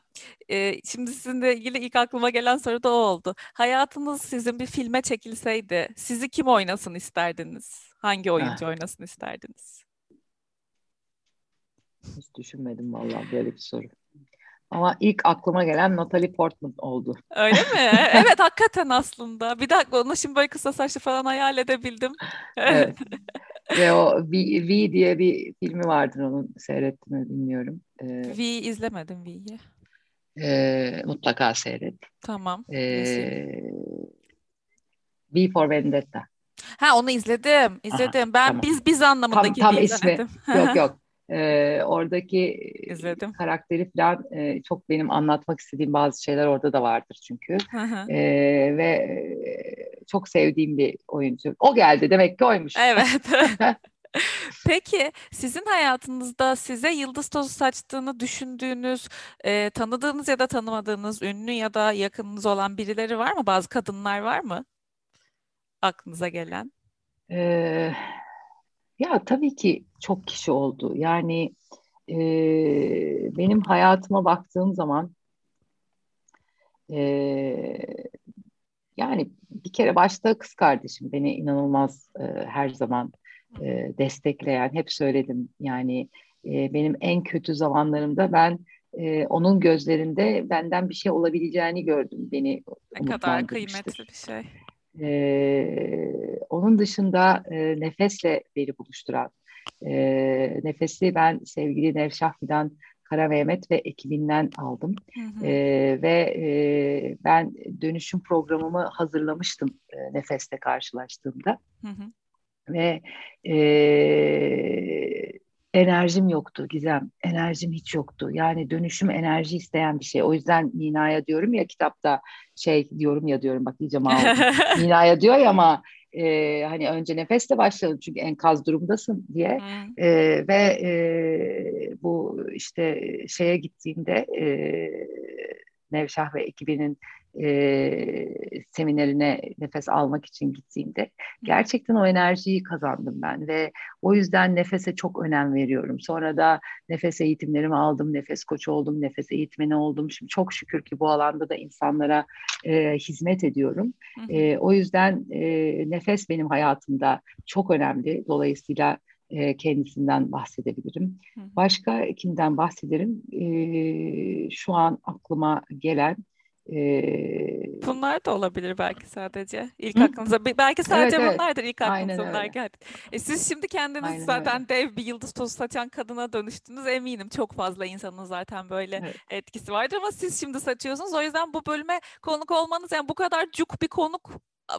Speaker 1: e, şimdi sizinle ilgili ilk aklıma gelen soru da o oldu. Hayatınız sizin bir filme çekilseydi sizi kim oynasın isterdiniz? Hangi oyuncu oynasın isterdiniz?
Speaker 2: hiç düşünmedim vallahi böyle bir soru. Ama ilk aklıma gelen Natalie Portman oldu.
Speaker 1: Öyle mi? Evet hakikaten aslında. Bir dakika onu şimdi böyle kısa saçlı falan hayal edebildim.
Speaker 2: Evet. Ve o V, V diye bir filmi vardır onun seyrettim mi bilmiyorum. Ee,
Speaker 1: V izlemedim V'yi.
Speaker 2: e, mutlaka seyret.
Speaker 1: Tamam.
Speaker 2: Ee, V for Vendetta.
Speaker 1: Ha onu izledim.
Speaker 2: Aha,
Speaker 1: İzledim. Ben
Speaker 2: tamam.
Speaker 1: biz biz
Speaker 2: Tam
Speaker 1: anlamındaki
Speaker 2: tam
Speaker 1: bir
Speaker 2: ismi.
Speaker 1: izlemedim.
Speaker 2: Yok yok. Ee, oradaki
Speaker 1: İzledim.
Speaker 2: karakteri falan e, çok benim anlatmak istediğim bazı şeyler orada da vardır çünkü. Ee, ve e, çok sevdiğim bir oyuncu. O geldi demek ki oymuş.
Speaker 1: Evet. Peki sizin hayatınızda size yıldız tozu saçtığını düşündüğünüz, e, tanıdığınız ya da tanımadığınız ünlü ya da yakınınız olan birileri var mı? Bazı kadınlar var mı? Aklınıza gelen.
Speaker 2: Ee, ya tabii ki çok kişi oldu. Yani e, benim hayatıma baktığım zaman e, yani bir kere başta kız kardeşim beni inanılmaz e, her zaman e, destekleyen, hep söyledim. Yani e, benim en kötü zamanlarımda ben e, onun gözlerinde benden bir şey olabileceğini gördüm. Beni
Speaker 1: Ne kadar kıymetli bir şey.
Speaker 2: Ee, onun dışında e, nefesle beni buluşturan, e, nefesi ben sevgili Nevşah Fidan Kara Mehmet ve ekibinden aldım.
Speaker 1: Hı hı.
Speaker 2: Ee, ve e, ben dönüşüm programımı hazırlamıştım e, nefesle karşılaştığımda.
Speaker 1: Hı hı.
Speaker 2: Ve e, enerjim yoktu Gizem. Enerjim hiç yoktu. Yani dönüşüm enerji isteyen bir şey. O yüzden Nina'ya diyorum ya kitapta şey diyorum ya diyorum bak iyice mal oldum. Nina'ya diyor ya ama e, hani önce nefesle başlayalım çünkü enkaz durumdasın diye. E, ve e, bu işte şeye gittiğimde e, Nevşah ve ekibinin e, seminerine nefes almak için gittiğimde gerçekten o enerjiyi kazandım ben ve o yüzden nefese çok önem veriyorum. Sonra da nefes eğitimlerimi aldım, nefes koçu oldum, nefes eğitmeni oldum. Şimdi çok şükür ki bu alanda da insanlara e, hizmet ediyorum. E, o yüzden e, nefes benim hayatımda çok önemli. Dolayısıyla e, kendisinden bahsedebilirim. Başka kimden bahsederim? E, şu an aklıma gelen
Speaker 1: ee, Bunlar da olabilir belki sadece. İlk Hı? aklınıza belki sadece evet, bunlardır ilk aklınıza bunlar geldi. E siz şimdi kendiniz Aynen zaten öyle. dev bir yıldız tozu saçan kadına dönüştünüz eminim. Çok fazla insanın zaten böyle evet. etkisi vardır ama siz şimdi saçıyorsunuz. O yüzden bu bölüme konuk olmanız yani bu kadar cuk bir konuk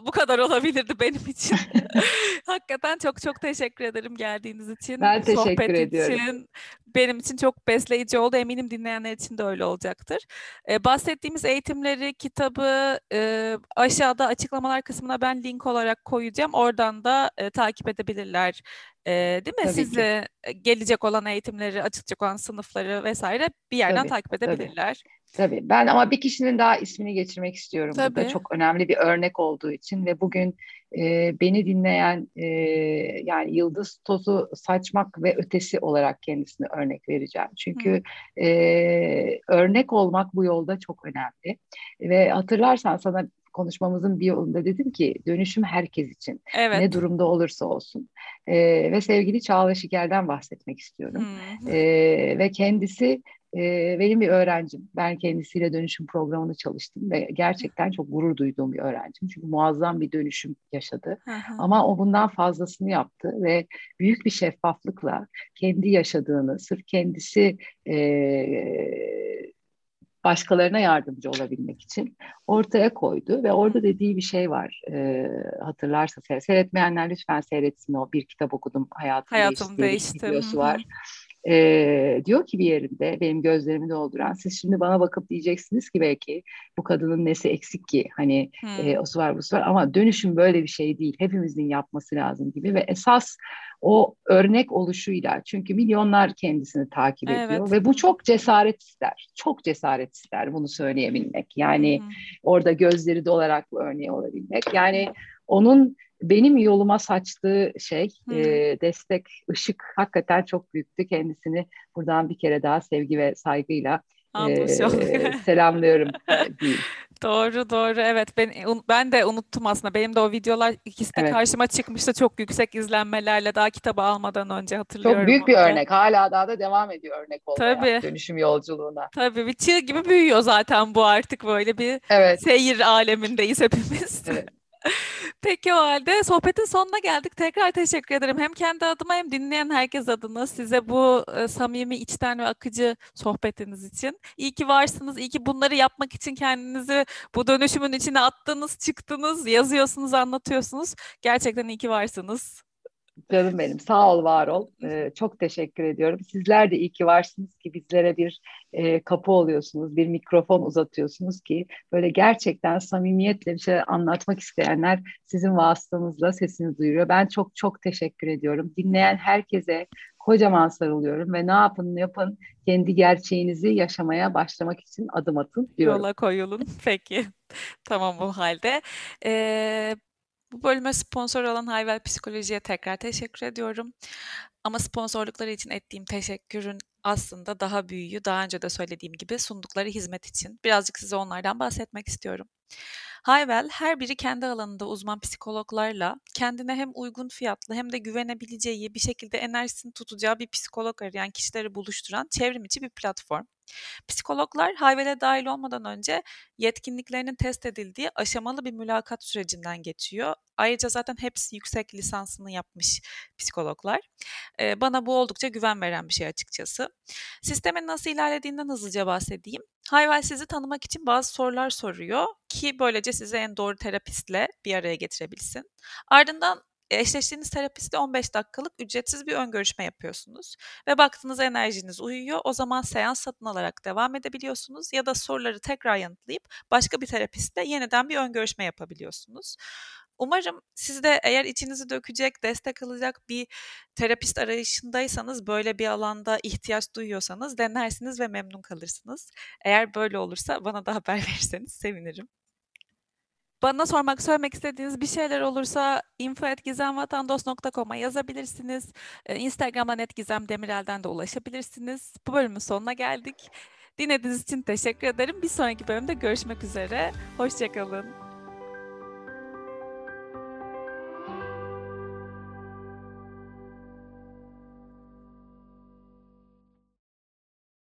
Speaker 1: bu kadar olabilirdi benim için. Hakikaten çok çok teşekkür ederim geldiğiniz için.
Speaker 2: Ben teşekkür sohbet ediyorum.
Speaker 1: için. Benim için çok besleyici oldu. Eminim dinleyenler için de öyle olacaktır. Ee, bahsettiğimiz eğitimleri, kitabı e, aşağıda açıklamalar kısmına ben link olarak koyacağım. Oradan da e, takip edebilirler. E, değil mi? Tabii Sizi ki. gelecek olan eğitimleri, açılacak olan sınıfları vesaire bir yerden tabii, takip edebilirler.
Speaker 2: Tabii. Tabii ben ama bir kişinin daha ismini geçirmek istiyorum Tabii. burada çok önemli bir örnek olduğu için ve bugün e, beni dinleyen e, yani yıldız tozu saçmak ve ötesi olarak kendisine örnek vereceğim. Çünkü e, örnek olmak bu yolda çok önemli ve hatırlarsan sana konuşmamızın bir yolunda dedim ki dönüşüm herkes için. Evet. Ne durumda olursa olsun. E, ve sevgili Çağla Şiker'den bahsetmek istiyorum. E, ve kendisi e, benim bir öğrencim. Ben kendisiyle dönüşüm programını çalıştım ve gerçekten çok gurur duyduğum bir öğrencim. Çünkü muazzam bir dönüşüm yaşadı. Hı. Ama o bundan fazlasını yaptı ve büyük bir şeffaflıkla kendi yaşadığını, sırf kendisi e, başkalarına yardımcı olabilmek için ortaya koydu ve orada dediği bir şey var e, hatırlarsa seyretmeyenler lütfen seyretsin o bir kitap okudum hayatım, hayatım değişti, değişti. videosu var. E, diyor ki bir yerinde benim gözlerimi dolduran siz şimdi bana bakıp diyeceksiniz ki belki bu kadının nesi eksik ki hani hmm. e, o su var bu su var ama dönüşüm böyle bir şey değil hepimizin yapması lazım gibi ve esas o örnek oluşuyla çünkü milyonlar kendisini takip evet. ediyor ve bu çok cesaret ister çok cesaret ister bunu söyleyebilmek yani hmm. orada gözleri dolarak bu örneği olabilmek yani onun benim yoluma saçtığı şey e, destek, ışık hakikaten çok büyüktü. Kendisini buradan bir kere daha sevgi ve saygıyla e, selamlıyorum.
Speaker 1: Doğru doğru evet ben ben de unuttum aslında benim de o videolar ikisi de evet. karşıma çıkmıştı çok yüksek izlenmelerle daha kitabı almadan önce hatırlıyorum.
Speaker 2: Çok büyük bir örnek hala daha da devam ediyor örnek olmaya Tabii. dönüşüm yolculuğuna.
Speaker 1: Tabii bir çığ gibi büyüyor zaten bu artık böyle bir evet. seyir alemindeyiz hepimiz. Evet. Peki o halde sohbetin sonuna geldik. Tekrar teşekkür ederim. Hem kendi adıma hem dinleyen herkes adına size bu e, samimi, içten ve akıcı sohbetiniz için. İyi ki varsınız. İyi ki bunları yapmak için kendinizi bu dönüşümün içine attınız, çıktınız, yazıyorsunuz, anlatıyorsunuz. Gerçekten iyi ki varsınız.
Speaker 2: Canım benim sağ ol var ol. Ee, çok teşekkür ediyorum. Sizler de iyi ki varsınız ki bizlere bir e, kapı oluyorsunuz, bir mikrofon uzatıyorsunuz ki böyle gerçekten samimiyetle bir şey anlatmak isteyenler sizin vasıtanızla sesini duyuruyor. Ben çok çok teşekkür ediyorum. Dinleyen herkese kocaman sarılıyorum ve ne yapın yapın kendi gerçeğinizi yaşamaya başlamak için adım atın diyorum.
Speaker 1: Yola koyulun. Peki. tamam bu halde. Ee, bu bölüme sponsor olan Hayvel Psikoloji'ye tekrar teşekkür ediyorum. Ama sponsorlukları için ettiğim teşekkürün aslında daha büyüğü daha önce de söylediğim gibi sundukları hizmet için. Birazcık size onlardan bahsetmek istiyorum. Hayvel her biri kendi alanında uzman psikologlarla kendine hem uygun fiyatlı hem de güvenebileceği bir şekilde enerjisini tutacağı bir psikolog arayan kişileri buluşturan çevrim içi bir platform. Psikologlar hayvele dahil olmadan önce yetkinliklerinin test edildiği aşamalı bir mülakat sürecinden geçiyor. Ayrıca zaten hepsi yüksek lisansını yapmış psikologlar. Ee, bana bu oldukça güven veren bir şey açıkçası. Sistemin nasıl ilerlediğinden hızlıca bahsedeyim. Hayvel sizi tanımak için bazı sorular soruyor ki böylece sizi en doğru terapistle bir araya getirebilsin. Ardından eşleştiğiniz terapistle 15 dakikalık ücretsiz bir ön görüşme yapıyorsunuz ve baktığınız enerjiniz uyuyor. O zaman seans satın alarak devam edebiliyorsunuz ya da soruları tekrar yanıtlayıp başka bir terapistle yeniden bir ön görüşme yapabiliyorsunuz. Umarım siz de eğer içinizi dökecek, destek alacak bir terapist arayışındaysanız, böyle bir alanda ihtiyaç duyuyorsanız denersiniz ve memnun kalırsınız. Eğer böyle olursa bana da haber verirseniz sevinirim. Bana sormak, söylemek istediğiniz bir şeyler olursa info.gizemvatandos.com'a yazabilirsiniz. Ee, Instagram'dan @gizemdemirel'den de ulaşabilirsiniz. Bu bölümün sonuna geldik. Dinlediğiniz için teşekkür ederim. Bir sonraki bölümde görüşmek üzere. Hoşçakalın.